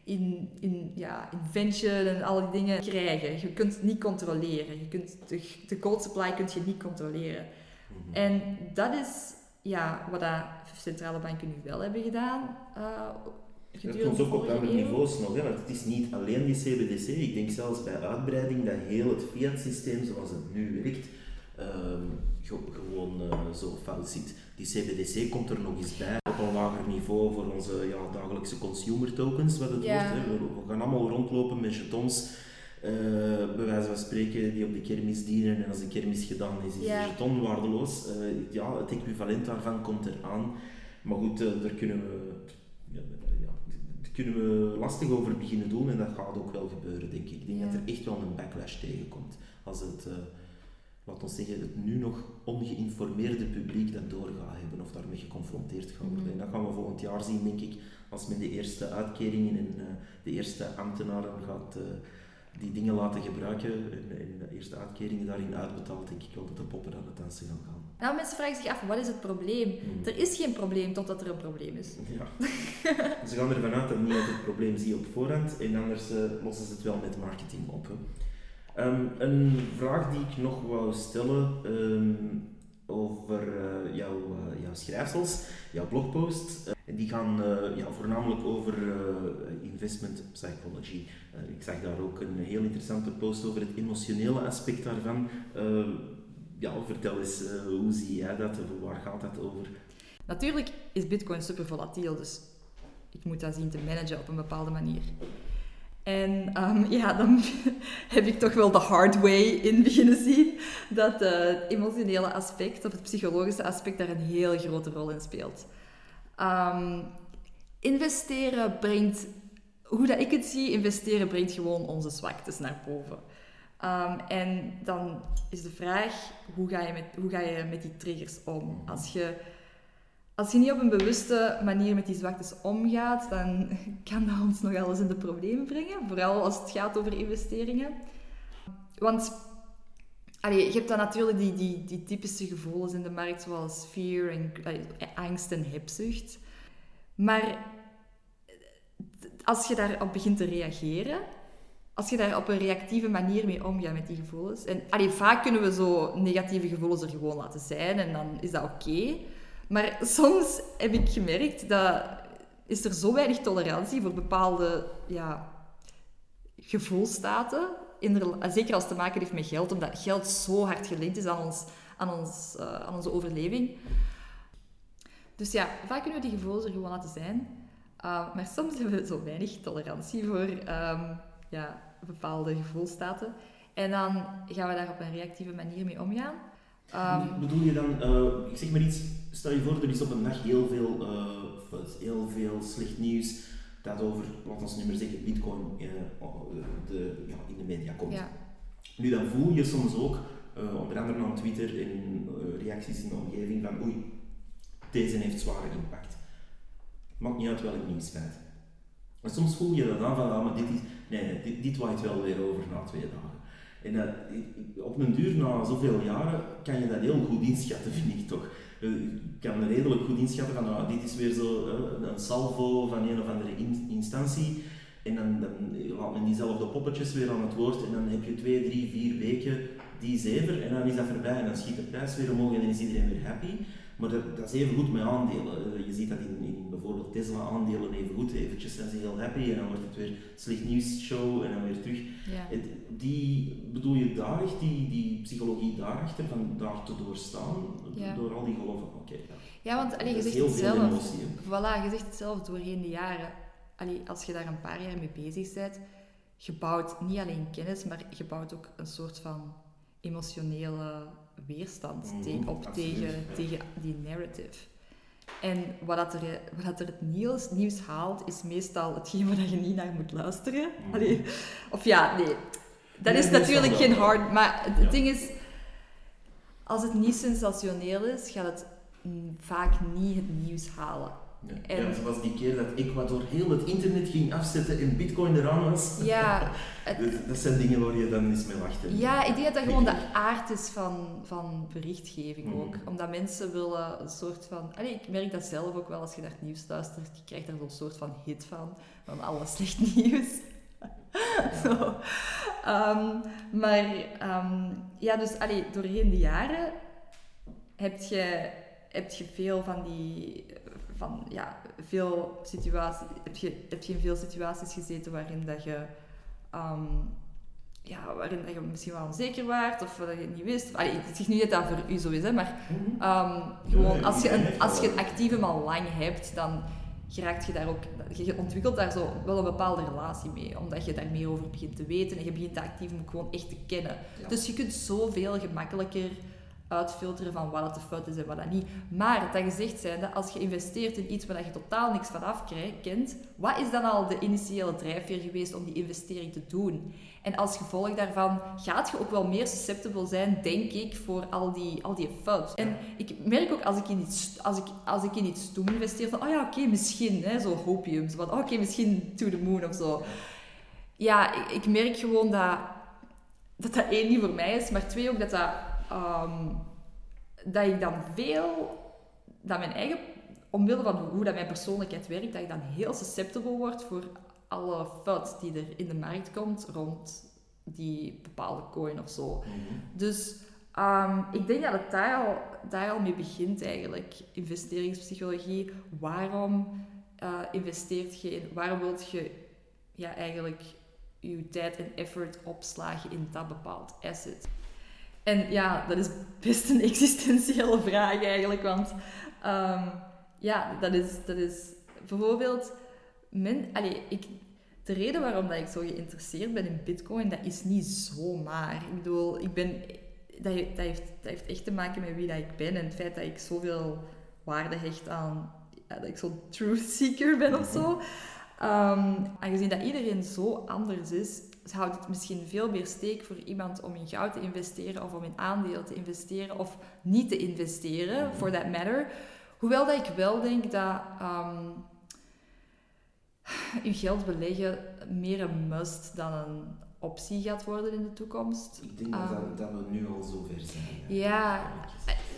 in, in ja, invention en al die dingen krijgen. Je kunt het niet controleren. Je kunt de, de cold supply kun je niet controleren. Mhm. En dat is ja, wat de centrale banken nu wel hebben gedaan. Uh, het komt ook op andere niveaus nog, hè, want het is niet alleen die CBDC. Ik denk zelfs bij uitbreiding dat heel het fiat-systeem zoals het nu werkt, ehm, gewoon uh, zo fout zit. Die CBDC komt er nog eens bij op een lager niveau voor onze ja, dagelijkse consumer tokens, wat het wordt. Hè. We, gaan allemaal rondlopen met jetons, uh, bij wijze van spreken, die op de kermis dienen. En als de kermis gedaan is, is de jeton waardeloos. Uh, ja, het equivalent daarvan komt eraan. Maar goed, daar kunnen we... Ja, kunnen we lastig over beginnen doen en dat gaat ook wel gebeuren, denk ik. Ik denk dat er echt wel een backlash tegenkomt als het laat ons zeggen, het nu nog ongeïnformeerde publiek dat door gaat hebben of daarmee geconfronteerd gaat worden. Mhm. En dat gaan we volgend jaar zien, denk ik, als men de eerste uitkeringen en uh, de eerste ambtenaren gaat uh, die dingen laten gebruiken en, en, de eerste uitkeringen daarin uitbetaalt, denk ik wel dat de poppen aan het dansen gaan gaan. Nou, mensen vragen zich af, wat is het probleem? Mhm. Er is geen probleem totdat er een probleem is. Ja. *laughs* ze gaan ervan uit dat niemand het probleem ziet op voorhand en anders uh, lossen ze het wel met marketing op. Hè. Ehm, een vraag die ik nog wou stellen ehm, over uh, jouw, uh, jouw schrijfsels, jouw blogposts. Uh, die gaan ja, voornamelijk over investment psychology. ik zag daar ook een heel interessante post over het emotionele aspect daarvan. ja, vertel eens, hoe zie jij dat? Waar gaat dat over? Natuurlijk is Bitcoin super volatiel, dus ik moet dat zien te managen op een bepaalde manier. En ehm, ja, dan *laughs* heb ik toch wel de hard way in beginnen zien dat het emotionele aspect of het psychologische aspect daar een heel grote rol in speelt. Ehm, investeren brengt, hoe dat ik het zie, investeren brengt gewoon onze zwaktes naar boven. Ehm, en dan is de vraag, hoe ga, je met, hoe ga je met die triggers om? Als je als je niet op een bewuste manier met die zwaktes omgaat, dan kan dat ons nogal eens in de problemen brengen. Vooral als het gaat over investeringen. Want je hebt dan natuurlijk die, die, die typische gevoelens in de markt, zoals fear en angst en hebzucht. Maar als je daarop begint te reageren, als je daar op een reactieve manier mee omgaat met die gevoelens. En vaak kunnen we zo negatieve gevoelens er gewoon laten zijn en dan is dat oké. Maar soms heb ik gemerkt dat is er zo weinig tolerantie voor bepaalde ja, gevoelstaten. Zeker als het te maken heeft met geld, omdat geld zo hard gelinkt is aan, ons, aan, ons, uh, aan onze overleving. Dus ja, vaak kunnen we die gevoelens er gewoon laten zijn. Uh, maar soms hebben we zo weinig tolerantie voor um, ja, bepaalde gevoelstaten. En dan gaan we daar op een reactieve manier mee omgaan. Um, bedoel je dan, uh, ik zeg maar iets, stel je voor, er is op een dag heel veel, uh, heel veel slecht nieuws dat over, laten we nu maar zeggen, bitcoin uh, de, ja, in de media komt. Ja. Nu dan voel je soms ook, onder andere op Twitter en reacties in de omgeving van oei, deze heeft zware impact. Maakt niet uit welk nieuws feit. En soms voel je dan aan van, ah, maar dit is, nee, nee dit, dit waait wel weer over na twee dagen. En dat, op een duur, na zoveel jaren, kan je dat heel goed inschatten, *laughs* vind ik toch. Je kan redelijk goed inschatten van, nou, dit is weer zo een salvo van een of andere instantie. En dan, dan laat men diezelfde poppetjes weer aan het woord en dan heb je twee, drie, vier weken die zever en dan is dat voorbij en dan schiet de prijs weer omhoog en dan is iedereen weer happy. Maar dat, dat is even goed met aandelen. Eh, je ziet dat in, in bijvoorbeeld Tesla-aandelen even goed. Eventjes zijn ze heel happy en dan wordt het weer slecht nieuws show en dan weer terug. Ja. Die, bedoel je daar echt die, die psychologie daarachter, van daar te doorstaan, door al die golven? Oké. ja. ja, want allee, je zegt het zelf. Voilà, je zegt het zelf doorheen de jaren. Allee, als je daar een paar jaar mee bezig bent, je bouwt niet alleen kennis, maar je bouwt ook een soort van emotionele weerstand mm, op tegen, tegen die narrative. En wat, dat er, wat dat er het nieuws, nieuws haalt, is meestal hetgeen waar je niet naar moet luisteren. Mm. of ja, nee. Dat is natuurlijk geen hard... Maar het ding is, als het niet sensationeel is, gaat het vaak niet het nieuws halen. Ja, en, zoals die keer dat Ecuador heel het internet ging afzetten en bitcoin eraan was. Ja. *laughs* dat zijn dingen waar je dan eens mee wacht. Ja, ik denk dat dat gewoon de aard is van, van berichtgeving mhm. ook. Omdat mensen willen een soort van... Allee, ik merk dat zelf ook wel als je naar het nieuws luistert. Je krijgt daar zo'n soort van hit van. Van alles slecht *laughs* nieuws. Zo. Ehm, maar um, ja, dus allee, doorheen de jaren heb je, heb je veel van die van ja, veel situaties, heb je, heb je in veel situaties gezeten waarin dat je, um, ja, waarin dat je misschien wel onzeker waart of dat je het niet wist. Allee, het is niet dat dat voor u zo is, hè, maar um, gewoon als je, een, als je een actieve al lang hebt, dan geraakt je daar ook, je ontwikkelt daar zo wel een bepaalde relatie mee, omdat je daar meer over begint te weten en je begint de actieve gewoon echt te kennen. Dus je kunt zoveel gemakkelijker uitfilteren van wat de fout is en wat dat niet. Maar dat gezegd zijnde, als je investeert in iets waar je totaal niks van kent, wat is dan al de initiële drijfveer geweest om die investering te doen? En als gevolg daarvan gaat je ook wel meer susceptible zijn, denk ik, voor al die, al die fout. En ik merk ook als ik in iets, als ik, als ik in iets toe investeer, van oh ja, oké, misschien, hè, zo hopium, van oh, oké, misschien to the moon of zo. Ja, ik, ik merk gewoon dat, dat dat één niet voor mij is, maar twee ook dat dat um, dat ik dan veel, dat mijn eigen, omwille van hoe dat mijn persoonlijkheid werkt, dat ik dan heel susceptible word voor alle fout die er in de markt komt rond die bepaalde coin of zo. Mhm. Dus um, ik denk dat het daar al, daar al mee begint eigenlijk, investeringspsychologie. Waarom uh, investeert je in, waarom wilt je ja, eigenlijk je tijd en effort opslagen in dat bepaald asset? En ja, dat is best een *laughs* existentiële vraag eigenlijk, want um, ja, dat is, dat is bijvoorbeeld... Men, allez, ik, de reden waarom dat ik zo geïnteresseerd ben in bitcoin, dat is niet zomaar. Ik bedoel, ik ben, dat, dat, heeft, dat heeft echt te maken met wie dat ik ben en het feit dat ik zoveel waarde hecht aan, dat ik zo'n truth seeker ben of zo. Um, *laughs* aangezien dat iedereen zo anders is, houdt het misschien veel meer steek voor iemand om in goud te investeren of om in aandelen te investeren of niet te investeren, for that matter. Hoewel dat ik wel denk dat um, je geld beleggen meer een must dan een optie gaat worden in de toekomst. Ik denk dat, um, dat, we nu al zover zijn. Ja,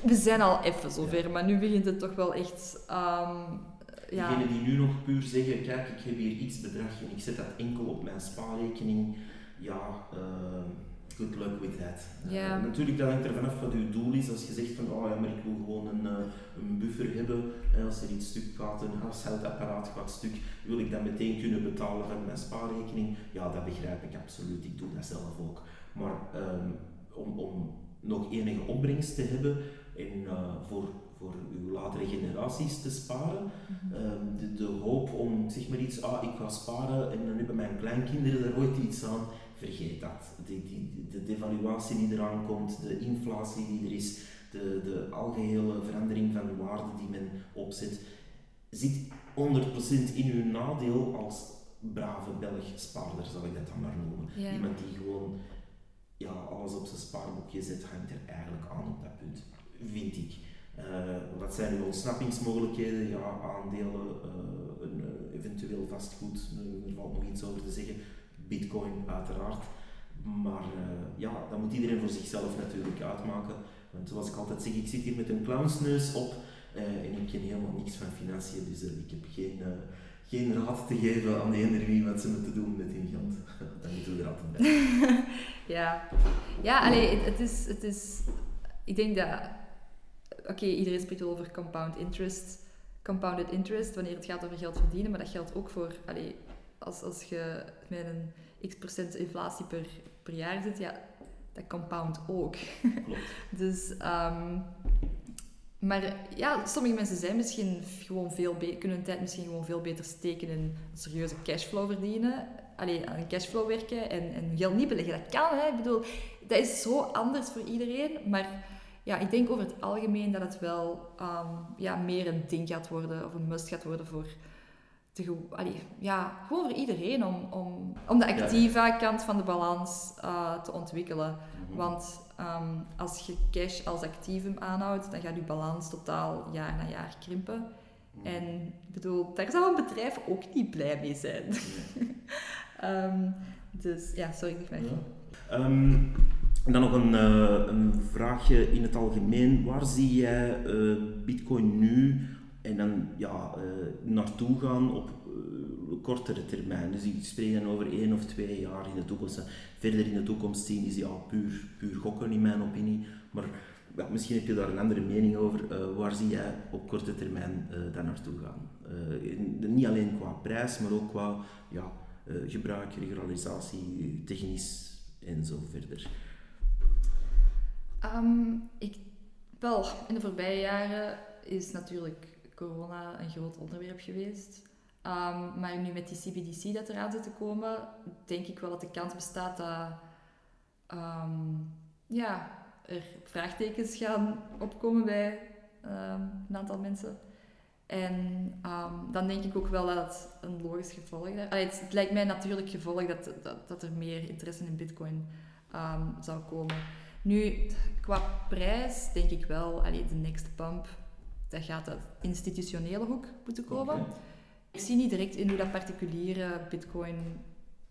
we zijn al even zover, maar nu begint het toch wel echt... Um, ja. Degenen die nu nog puur zeggen, kijk, ik heb hier iets bedrag en ik zet dat enkel op mijn spaarrekening, ja, uh, good luck with that. Ja. Uh, natuurlijk, dat hangt er vanaf wat uw doel is. Als je zegt van, oh ja, maar ik wil gewoon een, uh, een buffer hebben, en als er iets stuk gaat, een huishoudapparaat gaat stuk, wil ik dat meteen kunnen betalen van mijn spaarrekening? Ja, dat begrijp ik absoluut. Ik doe dat zelf ook. Maar um, om, om nog enige opbrengst te hebben en uh, voor voor uw latere generaties te sparen. Ehm, de, de, hoop om zeg maar iets, ah, ik ga sparen en dan hebben mijn kleinkinderen er ooit iets aan. Vergeet dat. Die, de devaluatie die eraan komt, de inflatie die er is, de, de algehele verandering van waarde die men opzet, zit 100% in uw nadeel als brave Belg spaarder, zal ik dat dan maar noemen. Iemand die gewoon ja, alles op zijn spaarboekje zet, hangt er eigenlijk aan op dat punt, vind ik. Uh, wat zijn uw ontsnappingsmogelijkheden? Ja, aandelen, uh, een, uh, eventueel vastgoed, er valt nog iets over te zeggen. Bitcoin uiteraard. Maar ja, dat moet iedereen voor zichzelf natuurlijk uitmaken. Want zoals ik altijd zeg, ik zit hier met een clownsneus op en ik ken helemaal niks van financiën, dus ik heb geen, geen raad te geven aan de energie wat ze moeten doen met hun geld. *laughs* dat moeten we er altijd bij. *laughs* ja, ja allee, het, is, het is... Ik denk dat oké, iedereen spreekt over compound interest, compounded interest, wanneer het gaat over geld verdienen, maar dat geldt ook voor, allee, als, als je met een x procent inflatie per, per jaar zit, ja, dat compound ook. Klopt. *laughs* dus, um, maar ja, sommige mensen zijn misschien gewoon veel kunnen hun tijd misschien gewoon veel beter steken in een serieuze cashflow verdienen. Allee, aan cashflow werken en, en geld niet beleggen. Dat kan, hè. Ik bedoel, dat is zo anders voor iedereen, maar ja, ik denk over het algemeen dat het wel um, ja, meer een ding gaat worden of een must gaat worden voor, allee, ja, gewoon voor iedereen om, om, om de activa kant van de balans uh, te ontwikkelen. Mhm. Want um, als je cash als activum aanhoudt, dan gaat je balans totaal jaar na jaar krimpen. Mhm. En bedoel, daar zou een bedrijf ook niet blij mee zijn. um, *laughs* dus ja, sorry, ik ben ja. Dan nog een, uh, een, vraagje in het algemeen. Waar zie jij uh, Bitcoin nu en dan ja, uh, naartoe gaan op kortere termijn? Dus ik spreek dan over één of twee jaar in de toekomst. Verder in de toekomst zien is ja, puur, puur gokken in mijn opinie. Maar misschien heb je daar een andere mening over. waar zie jij op korte termijn dan naartoe gaan? niet alleen qua prijs, maar ook qua ja, gebruik, regularisatie, technisch en zo verder. Um, ik, wel, in de voorbije jaren is natuurlijk corona een groot onderwerp geweest. Um, maar nu met die CBDC dat eraan zit te komen, denk ik wel dat de kans bestaat dat um, ja, er vraagtekens gaan opkomen bij een aantal mensen. En dan denk ik ook wel dat het een logisch gevolg is. Het, lijkt mij natuurlijk gevolg dat, dat, dat er meer interesse in bitcoin zou komen. Nu, qua prijs denk ik wel, allee, de next pump, dat gaat uit institutionele hoek moeten komen. Ik zie niet direct in hoe dat particuliere bitcoin...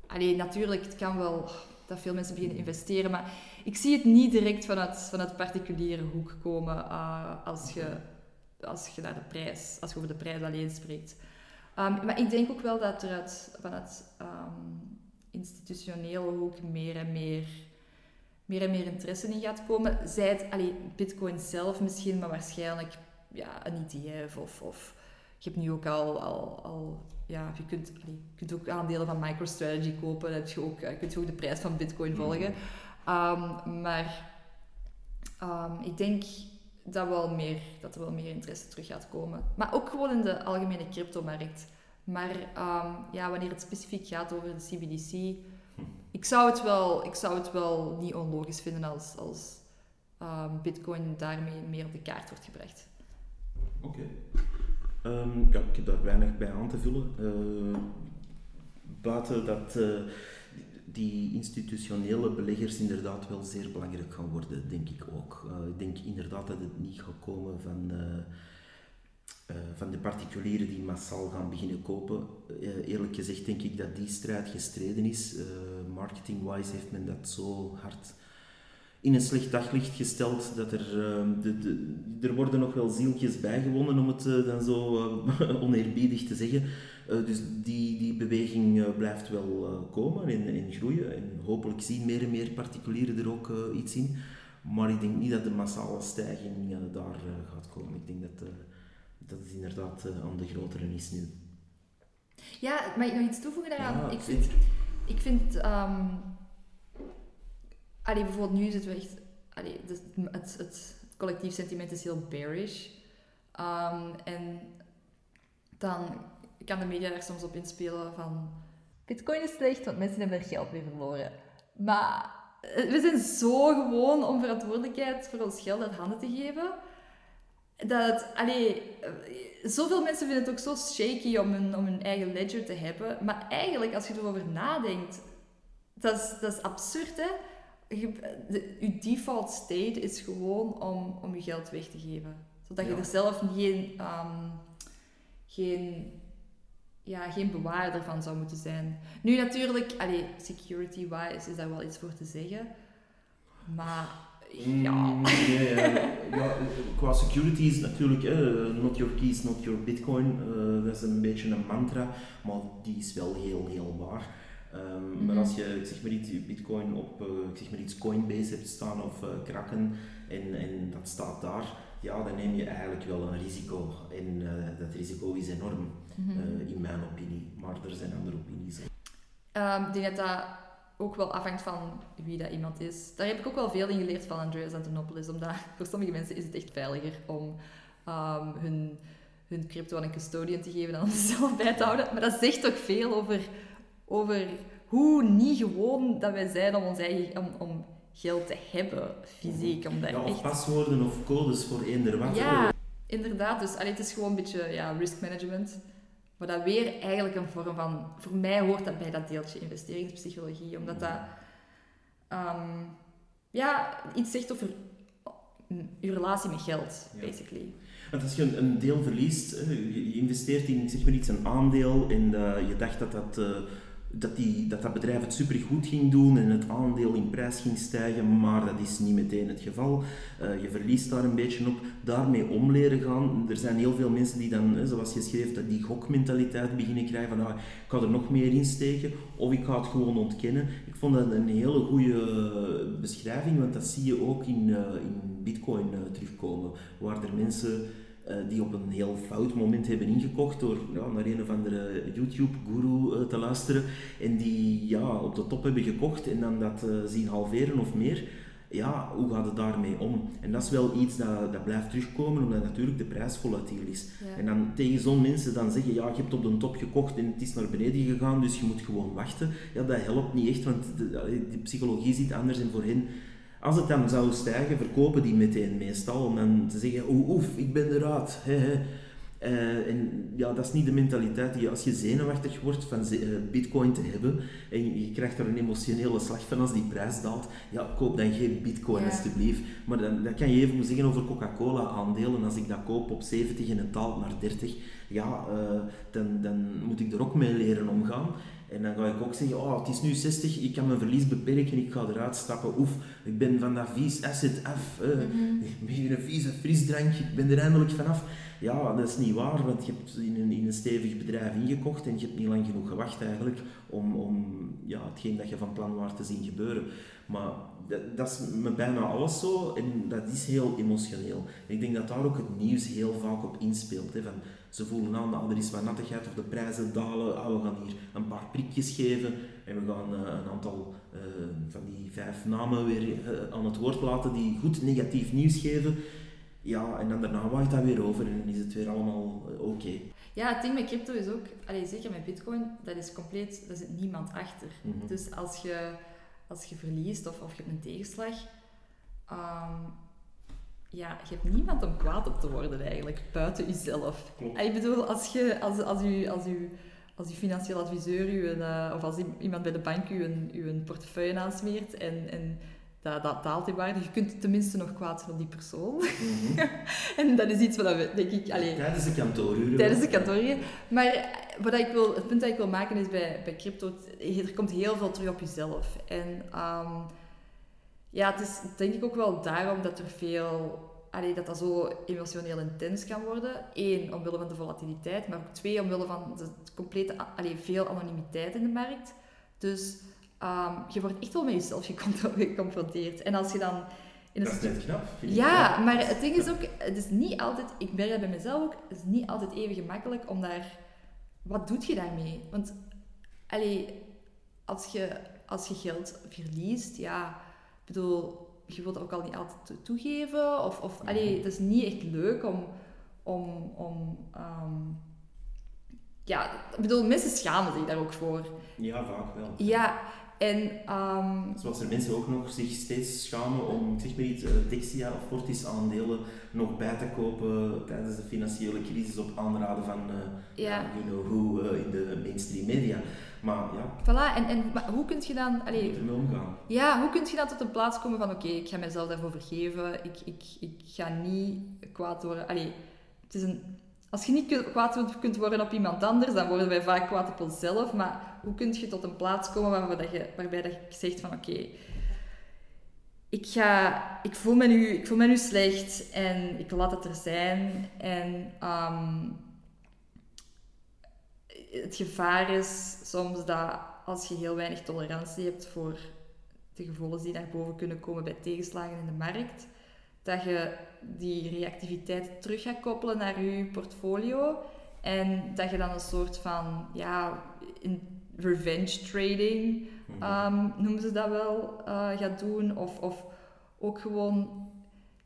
Allee, natuurlijk, het kan wel dat veel mensen beginnen investeren, maar ik zie het niet direct vanuit, vanuit particuliere hoek komen uh, als, je, als je naar de prijs, als je over de prijs alleen spreekt. Um, maar ik denk ook wel dat er uit, vanuit um, institutionele hoek meer en meer meer en meer interesse in gaat komen. Zij het, allee, bitcoin zelf misschien, maar waarschijnlijk ja, een ETF of, of je hebt nu ook al, al, al ja, je kunt, allee, je kunt ook aandelen van MicroStrategy kopen, dan heb je ook, kun je ook de prijs van bitcoin mhm. volgen. Um, maar um, ik denk dat, wel meer, dat er wel meer interesse terug gaat komen. Maar ook gewoon in de algemene cryptomarkt Maar ehm, ja, wanneer het specifiek gaat over de CBDC. Ik, zou het wel, ik zou het wel niet onlogisch vinden als, als ehm, Bitcoin daarmee meer op de kaart wordt gebracht. Oké. Ehm, ja, ik heb daar weinig bij aan te vullen. Uh, buiten dat uh, die institutionele beleggers inderdaad wel zeer belangrijk gaan worden, denk ik ook. Uh, ik denk inderdaad dat het niet gaat komen van, van de particulieren die massaal gaan beginnen kopen. eerlijk gezegd denk ik dat die strijd gestreden is. Marketing-wise heeft men dat zo hard in een slecht daglicht gesteld. Dat er, uh, de, de, er worden nog wel zieltjes bijgewonnen, om het dan zo *laughs* oneerbiedig te zeggen. Eh, dus die, die beweging blijft wel komen en, en groeien. En hopelijk zien meer en meer particulieren er ook iets in. Maar ik denk niet dat de massale stijging daar gaat komen. Ik denk dat, dat het inderdaad aan de grotere is nu. Ja, mag ik nog iets toevoegen daaraan? ik vind, ik vind um Allee, bijvoorbeeld nu zitten we echt... Allee, het, het, het, collectief sentiment is heel bearish. Um, en dan kan de media er soms op inspelen van... Bitcoin is slecht, want mensen hebben er geld mee verloren. Maar eh, we zijn zo gewoon om verantwoordelijkheid voor ons geld uit handen te geven. Dat, allee, eh, zoveel mensen vinden het ook zo shaky om hun, om hun eigen ledger te hebben. Maar eigenlijk, als je erover nadenkt, dat is, dat is absurd, hè? je, de, default state is gewoon om, om je geld weg te geven. Zodat je er zelf geen, um, geen, ja, geen bewaarder van zou moeten zijn. Nu natuurlijk, security-wise is daar wel iets voor te zeggen. Maar ja. Mm, ja, ja. qua security is natuurlijk, not your keys, not your bitcoin. Uh, dat is een beetje een mantra, maar die is wel heel, heel waar. Um, Maar mhm. als je, ik zeg maar iets, bitcoin op, uh, ik zeg maar iets Coinbase hebt staan of uh, Kraken en, en dat staat daar, ja, dan neem je eigenlijk wel een risico. En uh, dat risico is enorm, mm -hmm. in mijn opinie. Maar er zijn andere opinies. Um, denk dat dat ook wel afhangt van wie dat iemand is. Daar heb ik ook wel veel in geleerd van Andreas Antonopoulos, omdat voor sommige mensen is het echt veiliger om um, hun, hun crypto aan een custodian te geven dan om zelf bij te houden. Maar dat zegt toch veel over over hoe niet gewoon dat wij zijn om, ons eigen, om, om geld te hebben, fysiek. Om ja, of paswoorden of codes voor eender wat. Ja, inderdaad. Dus allee, het is gewoon een beetje ja, risk management. Maar dat weer eigenlijk een vorm van... Voor mij hoort dat bij dat deeltje investeringspsychologie. Omdat dat... Um, ja, iets zegt over je relatie met geld, basically. Want als je een, deel verliest, je investeert in zeg maar iets, een aandeel en uh, je dacht dat dat... Uh, dat, die, dat dat bedrijf het supergoed ging doen en het aandeel in prijs ging stijgen, maar dat is niet meteen het geval. Uh, je verliest daar een beetje op. Daarmee om leren gaan. Er zijn heel veel mensen die dan, zoals je schreef, dat die gokmentaliteit beginnen krijgen van ah, ik ga er nog meer in steken of ik ga het gewoon ontkennen. Ik vond dat een hele goede beschrijving, want dat zie je ook in, uh, in bitcoin uh, terugkomen, waar er mensen eh, die op een heel fout moment hebben ingekocht door ja, naar een of andere YouTube-guru uh, te luisteren en die ja, op de top hebben gekocht en dan dat uh, zien halveren of meer. Ja, hoe gaat het daarmee om? En dat is wel iets dat, dat blijft terugkomen, omdat natuurlijk de prijs volatiel is. En dan tegen zo'n mensen dan zeggen, ja, je hebt op de top gekocht en het is naar beneden gegaan, dus je moet gewoon wachten. Ja, dat helpt niet echt, want de, de psychologie zit anders en voor hen als het dan zou stijgen, verkopen die meteen meestal om dan te zeggen, oef, oef ik ben eruit. He, Uh, en ja, dat is niet de mentaliteit die als je zenuwachtig wordt van uh, bitcoin te hebben en je krijgt er een emotionele slag van als die prijs daalt, ja, koop dan geen bitcoin ja. alsjeblieft. Maar dan, dat kan je even zeggen over Coca-Cola aandelen. Als ik dat koop op 70 en het daalt naar 30, ja, uh, dan, dan moet ik er ook mee leren omgaan. En dan ga ik ook zeggen, oh, het is nu 60, ik kan mijn verlies beperken, ik ga eruit stappen. Oef, ik ben van dat vies asset af. Uh, mm -hmm. een vieze frisdrank, ik ben er eindelijk vanaf. Ja, dat is niet waar, want je hebt in een, in een stevig bedrijf ingekocht en je hebt niet lang genoeg gewacht eigenlijk om, om ja, hetgeen dat je van plan was te zien gebeuren. Maar dat, dat, is met bijna alles zo en dat is heel emotioneel. Ik denk dat daar ook het nieuws heel vaak op inspeelt. Hè, van, ze voelen aan, dat er is wat nattigheid of de prijzen dalen. Ah, we gaan hier een paar prikjes geven en we gaan uh, een aantal uh, van die vijf namen weer uh, aan het woord laten die goed negatief nieuws geven. Ja, en dan daarna waait dat weer over en dan is het weer allemaal oké. Okay. Ja, het ding met crypto is ook, allee, zeker met bitcoin, dat is compleet, daar zit niemand achter. Mhm. Dus als je, als je verliest of, of je hebt een tegenslag, ehm, ja, je hebt niemand om kwaad op te worden eigenlijk, buiten jezelf. En ik bedoel, als je, als, als u, als u, als uw financieel adviseur u een, eh, of als iemand bij de bank u een, u een portefeuille aansmeert en, en dat, dat daalt in waarde, je kunt tenminste nog kwaad zijn op die persoon. Mhm. *laughs* en dat is iets wat we, denk ik, allee, Tijdens de kantooruren. tijdens de kantooruren. Maar eh, wat ik wil, het punt dat ik wil maken is bij, bij crypto, er komt heel veel terug op jezelf. En ehm, ja, het is denk ik ook wel daarom dat er veel, allee, dat dat zo emotioneel intens kan worden. Eén, omwille van de volatiliteit, maar ook twee, omwille van de complete, allee, veel anonimiteit in de markt. Dus ehm, je wordt echt wel met jezelf geconfro- geconfronteerd. En als je dan in een Dat is net knap. vind ik. ja, maar het ding is ook, het is niet altijd, ik merk dat bij mezelf ook, het is niet altijd even gemakkelijk om daar, wat doet je daarmee? Want, allee, als je, als je geld verliest, ja, ik bedoel, je wilt dat ook al niet altijd to- toegeven, of, of allee, het is niet echt leuk om, om, om ehm, ja, ik bedoel, mensen schamen zich daar ook voor. Ja, vaak wel. Ja, en ehm, Zoals er mensen ook nog zich steeds schamen om, zeg maar iets, eh, Dexia of Fortis aandelen nog bij te kopen tijdens de financiële crisis op aanraden van, eh, you know who eh, in de mainstream media. Maar ja, voilà, en, en maar hoe kun je dan, allee, ermee omgaan. Ja, hoe kun je dan tot een plaats komen van oké, ik ga mezelf daarvoor vergeven, ik, ik, ik ga niet kwaad worden. Allee, het is een, als je niet kwaad kunt worden op iemand anders, dan worden wij vaak kwaad op onszelf. Maar hoe kun je tot een plaats komen waarbij, dat je, waarbij dat je zegt van oké, ik, ga, ik, voel me nu, ik voel me nu slecht en ik laat het er zijn. En ehm, het gevaar is soms dat als je heel weinig tolerantie hebt voor de gevoelens die naar boven kunnen komen bij tegenslagen in de markt, dat je die reactiviteit terug gaat koppelen naar je portfolio en dat je dan een soort van ja, in revenge trading Mhm. Ehm, noemen ze dat wel, eh, gaat doen. Of, of ook gewoon,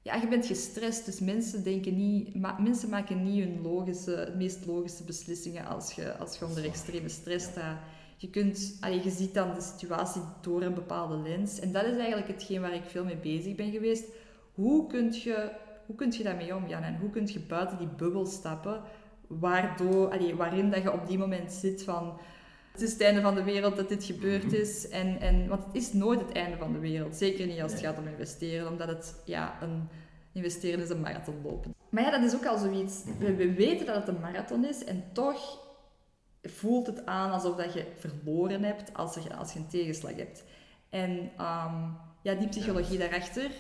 ja, je bent gestrest, dus mensen, denken niet, ma- mensen maken niet hun logische, het meest logische beslissingen als je, als je onder extreme stress staat. Je, kunt, allee, je ziet dan de situatie door een bepaalde lens. En dat is eigenlijk hetgeen waar ik veel mee bezig ben geweest. Hoe kun je, hoe kun je daarmee omgaan en hoe kun je buiten die bubbel stappen, waardoor, allee, waarin dat je op die moment zit van het is het einde van de wereld dat dit gebeurd Mhm. is. En, en, want het is nooit het einde van de wereld. Zeker niet als het gaat om investeren, omdat het ja, een investeren is een marathon lopen. Maar ja, dat is ook al zoiets. Mhm. We, we weten dat het een marathon is en toch voelt het aan alsof dat je verloren hebt als, er, als je een tegenslag hebt. En ehm, ja, die psychologie daarachter,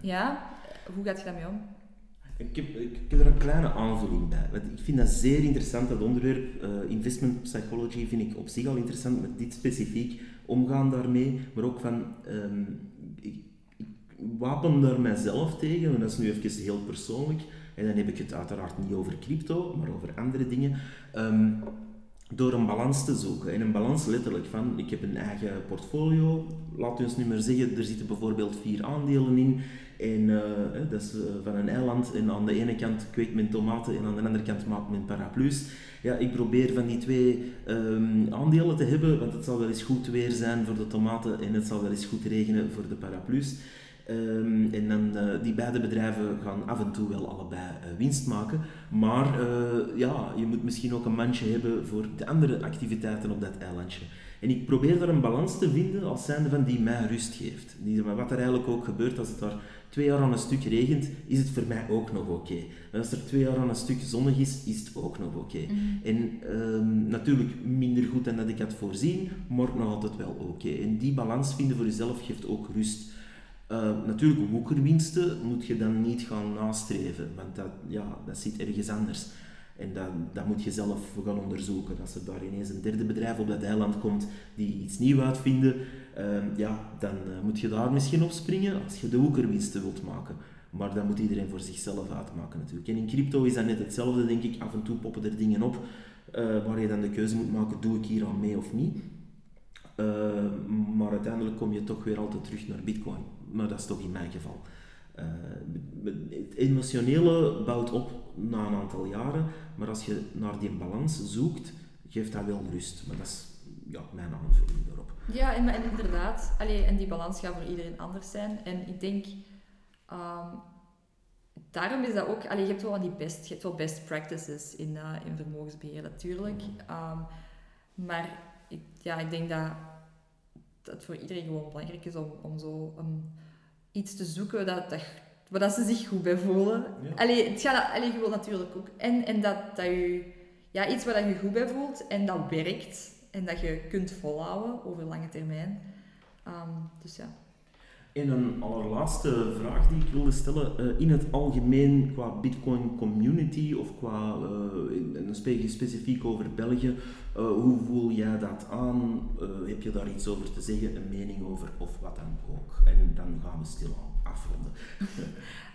Ja, hoe gaat je daarmee om? Ik heb, ik heb er een kleine aanvulling bij. Want ik vind dat zeer interessant, dat onderwerp. eh, investment psychology vind ik op zich al interessant, met dit specifiek omgaan daarmee. Maar ook van, ehm, ik, ik wapen daar mijzelf tegen, en dat is nu even heel persoonlijk. En dan heb ik het uiteraard niet over crypto, maar over andere dingen. Ehm, door een balans te zoeken. En een balans letterlijk van, ik heb een eigen portfolio. Laat ons nu maar zeggen, er zitten bijvoorbeeld vier aandelen in. En eh, dat is eh, van een eiland. En aan de ene kant kweekt men tomaten en aan de andere kant maakt men paraplu's. Ja, ik probeer van die twee ehm, aandelen te hebben, want het zal wel eens goed weer zijn voor de tomaten en het zal wel eens goed regenen voor de paraplu's. Ehm, en dan, eh, die beide bedrijven gaan af en toe wel allebei eh, winst maken. Maar eh, ja, je moet misschien ook een mandje hebben voor de andere activiteiten op dat eilandje. En ik probeer daar een balans te vinden als zijnde van die mij rust geeft. Die, wat er eigenlijk ook gebeurt als het daar twee jaar aan een stuk regent, is het voor mij ook nog oké. En als er twee jaar aan een stuk zonnig is, is het ook nog oké. En ehm, natuurlijk minder goed dan dat ik had voorzien, maar nog altijd wel oké. En die balans vinden voor jezelf geeft ook rust. Eh, natuurlijk, woekerwinsten moet je dan niet gaan nastreven, want dat, ja, dat zit ergens anders. En dat, dat moet je zelf gaan onderzoeken. Als er daar ineens een derde bedrijf op dat eiland komt die iets nieuws uitvinden, ehm, ja, dan eh, moet je daar misschien op springen als je de woekerwinsten wilt maken. Maar dat moet iedereen voor zichzelf uitmaken natuurlijk. En in crypto is dat net hetzelfde, denk ik. Af en toe poppen er dingen op eh, waar je dan de keuze moet maken, doe ik hier aan mee of niet. Eh, maar uiteindelijk kom je toch weer altijd terug naar bitcoin. Maar dat is toch in mijn geval. het emotionele bouwt op na een aantal jaren, maar als je naar die balans zoekt, geeft dat wel rust. Maar dat is ja, mijn aanvulling daarop. Ja, en, en inderdaad. Allee, en die balans gaat voor iedereen anders zijn. En ik denk, um, daarom is dat ook... Allee, je hebt wel die best, je hebt wel best practices in, uh, in vermogensbeheer, natuurlijk. Um, maar ik, ja, ik denk dat het voor iedereen gewoon belangrijk is om, om zo um, iets te zoeken dat, dat, waar dat ze zich goed bij voelen. Ja. Allee, het gaat, allee, je natuurlijk ook. En, en dat, dat je... Ja, iets waar je goed bij voelt en dat werkt en dat je kunt volhouden over lange termijn. Um, dus ja. En een allerlaatste vraag die ik wilde stellen. Uh, in het algemeen qua Bitcoin community of qua uh, een specifiek over België, uh, hoe voel jij dat aan? heb je daar iets over te zeggen, een mening over of wat dan ook? En dan gaan we stil afronden.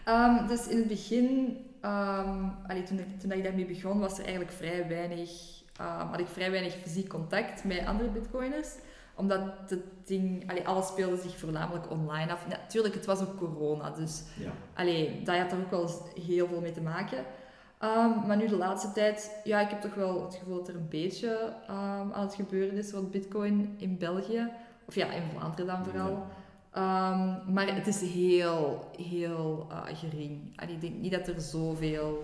um, *laughs* dus in het begin, um, toen, ik, toen ik daarmee begon, was er eigenlijk vrij weinig um, had ik vrij weinig fysiek contact met andere bitcoiners. Omdat het ding, allee, alles speelde zich voornamelijk online af. Natuurlijk, het was ook corona, dus ja. allee, dat had er ook wel heel veel mee te maken. Um, maar nu de laatste tijd, ja, ik heb toch wel het gevoel dat er een beetje um, aan het gebeuren is rond bitcoin in België. Of ja, in Vlaanderen dan vooral. Um, maar het is heel, heel uh, gering. En ik denk niet dat er zoveel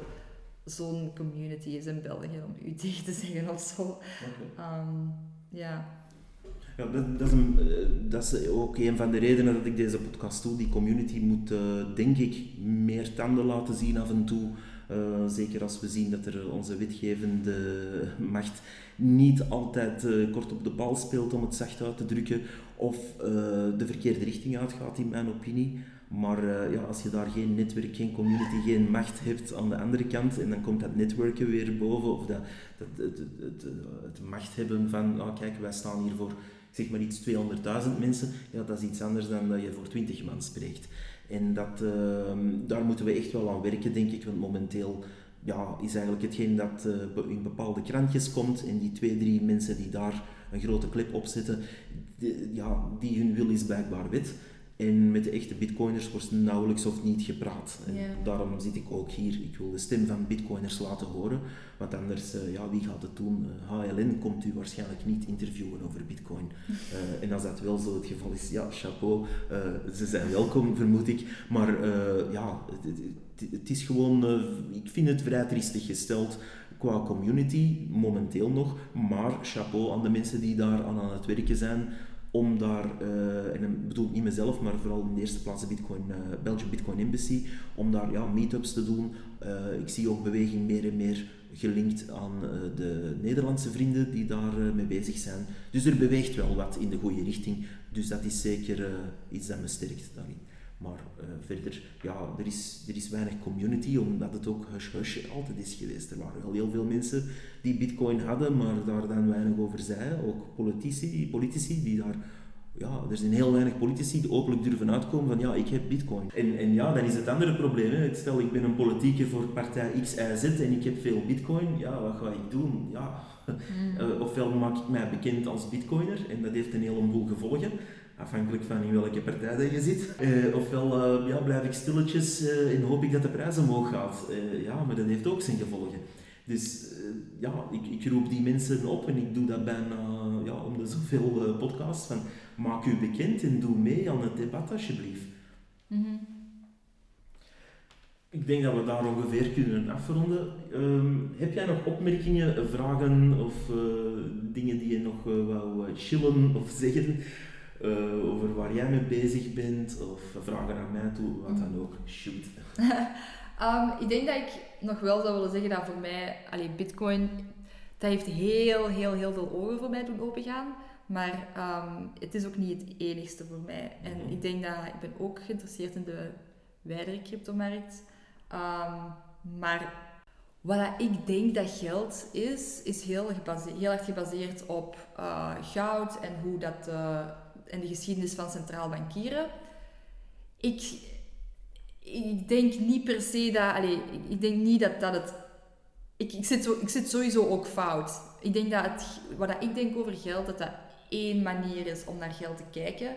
zo'n community is in België, om u *laughs* tegen te zeggen of zo. Um, ja. Ja, eh, dat is ook een van de redenen dat ik deze podcast doe. Die community moet, uh, denk ik, meer tanden laten zien af en toe. Uh, zeker als we zien dat er onze wetgevende macht niet altijd kort op de bal speelt, om het zacht uit te drukken, of de verkeerde richting uitgaat, in mijn opinie. Maar ja, als je daar geen netwerk, geen community, geen macht hebt aan de andere kant, en dan komt dat netwerken weer boven, of dat, dat, het, het, macht hebben van, oh, kijk, wij staan hier voor, zeg maar iets 200.000 mensen, ja, dat is iets anders dan dat je voor 20 man spreekt. En dat, uh, daar moeten we echt wel aan werken, denk ik, want momenteel ja, is eigenlijk hetgeen dat uh, in bepaalde krantjes komt, en die twee, drie mensen die daar een grote clip op zetten, ja, die hun wil is blijkbaar wet. En met de echte bitcoiners wordt nauwelijks of niet gepraat. En daarom zit ik ook hier. Ik wil de stem van bitcoiners laten horen. Want anders, uh, ja, wie gaat het doen? Uh, eh, HLN komt u waarschijnlijk niet interviewen over bitcoin. Uh, *laughs* en als dat wel zo het geval is, ja, chapeau. ze zijn welkom, vermoed ik. Maar ja, het, het, het, is gewoon... ik vind het vrij triestig gesteld qua community, momenteel nog. Maar chapeau aan de mensen die daar aan, aan het werken zijn om daar, uh, en ik bedoel niet mezelf, maar vooral in de eerste plaats de Bitcoin, uh, Belgian Bitcoin Embassy, om daar ja, meetups te doen. Uh, ik zie ook beweging meer en meer gelinkt aan de Nederlandse vrienden die daar mee bezig zijn. Dus er beweegt wel wat in de goede richting. Dus dat is zeker iets dat me sterkt daarin. Maar uh, verder, ja, er is, er is weinig community, omdat het ook hush-hush altijd is geweest. Er waren wel heel veel mensen die bitcoin hadden, maar daar dan weinig over zeiden. Ook politici, politici die daar... Ja, er zijn heel weinig politici die openlijk durven uitkomen van ja, ik heb bitcoin. En, en ja, dan is het andere probleem. Hè. Stel, ik ben een politieke voor partij X, Y, Z en ik heb veel bitcoin. Ja, wat ga ik doen? Ja, uh, *laughs* ofwel maak ik mij bekend als bitcoiner en dat heeft een heleboel gevolgen afhankelijk van in welke partij dat je zit. Uh, ofwel uh, ja, blijf ik stilletjes uh, en hoop ik dat de prijs omhoog gaat. ja, maar dat heeft ook zijn gevolgen. Dus ja, ik, ik roep die mensen op en ik doe dat bijna ja, om de zoveel podcasts van maak u bekend en doe mee aan het debat alsjeblieft. Mm Ik denk dat we daar ongeveer kunnen afronden. Um, heb jij nog opmerkingen, vragen of dingen die je nog wou chillen of zeggen? Uh, over waar jij mee bezig bent of vragen aan mij toe, wat dan ook. Shoot. um, *laughs* ik denk dat ik nog wel zou willen zeggen dat voor mij, allee, Bitcoin, dat heeft heel, heel, heel veel ogen voor mij doen opengaan. Maar um, het is ook niet het enigste voor mij. En mhm. ik denk dat ik ben ook geïnteresseerd in de wijdere cryptomarkt. Um, maar wat ik denk dat geld is, is heel, heel erg gebaseerd op uh, goud en hoe dat uh, en de geschiedenis van centraal bankieren. Ik, ik denk niet per se dat... Allez, ik denk niet dat, dat het... Ik, ik, zit zo, ik zit sowieso ook fout. Ik denk dat het, wat ik denk over geld, dat dat één manier is om naar geld te kijken.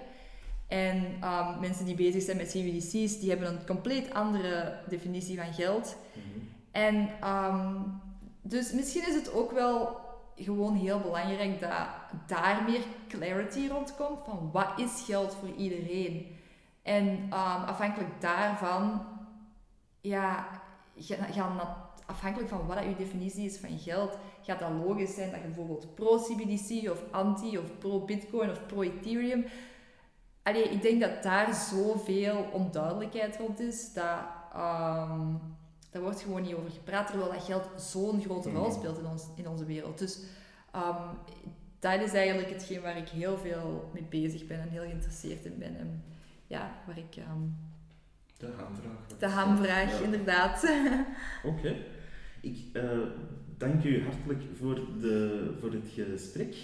En um, mensen die bezig zijn met CBDC's, die hebben een compleet andere definitie van geld. Mhm. En um, dus misschien is het ook wel gewoon heel belangrijk dat daar meer clarity rondkomt van wat is geld voor iedereen. En um, afhankelijk daarvan, ja, gaan afhankelijk van wat je definitie is van geld, gaat dat logisch zijn dat je bijvoorbeeld pro-CBDC of anti of pro-Bitcoin of pro-Ethereum. Allee, ik denk dat daar zoveel onduidelijkheid rond is dat um, daar wordt gewoon niet over gepraat, terwijl dat geld zo'n grote rol mhm. speelt in, ons, in onze wereld. Dus um, dat is eigenlijk hetgeen waar ik heel veel mee bezig ben en heel geïnteresseerd in ben. En ja, waar ik... Um, de hamvraag. De hamvraag, inderdaad. *laughs* Oké. Ik uh, dank u hartelijk voor, de, voor het gesprek.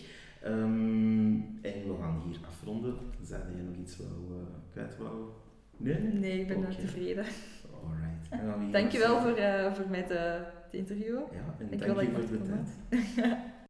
Um, en we gaan hier afronden. Zijn jij nog iets wou, uh, kwijt wou? Nee? Nee, ik ben okay. tevreden. Alright. Dankjewel voor, uh, voor mij te, te interviewen. Ja, en dank je voor de tijd. *laughs*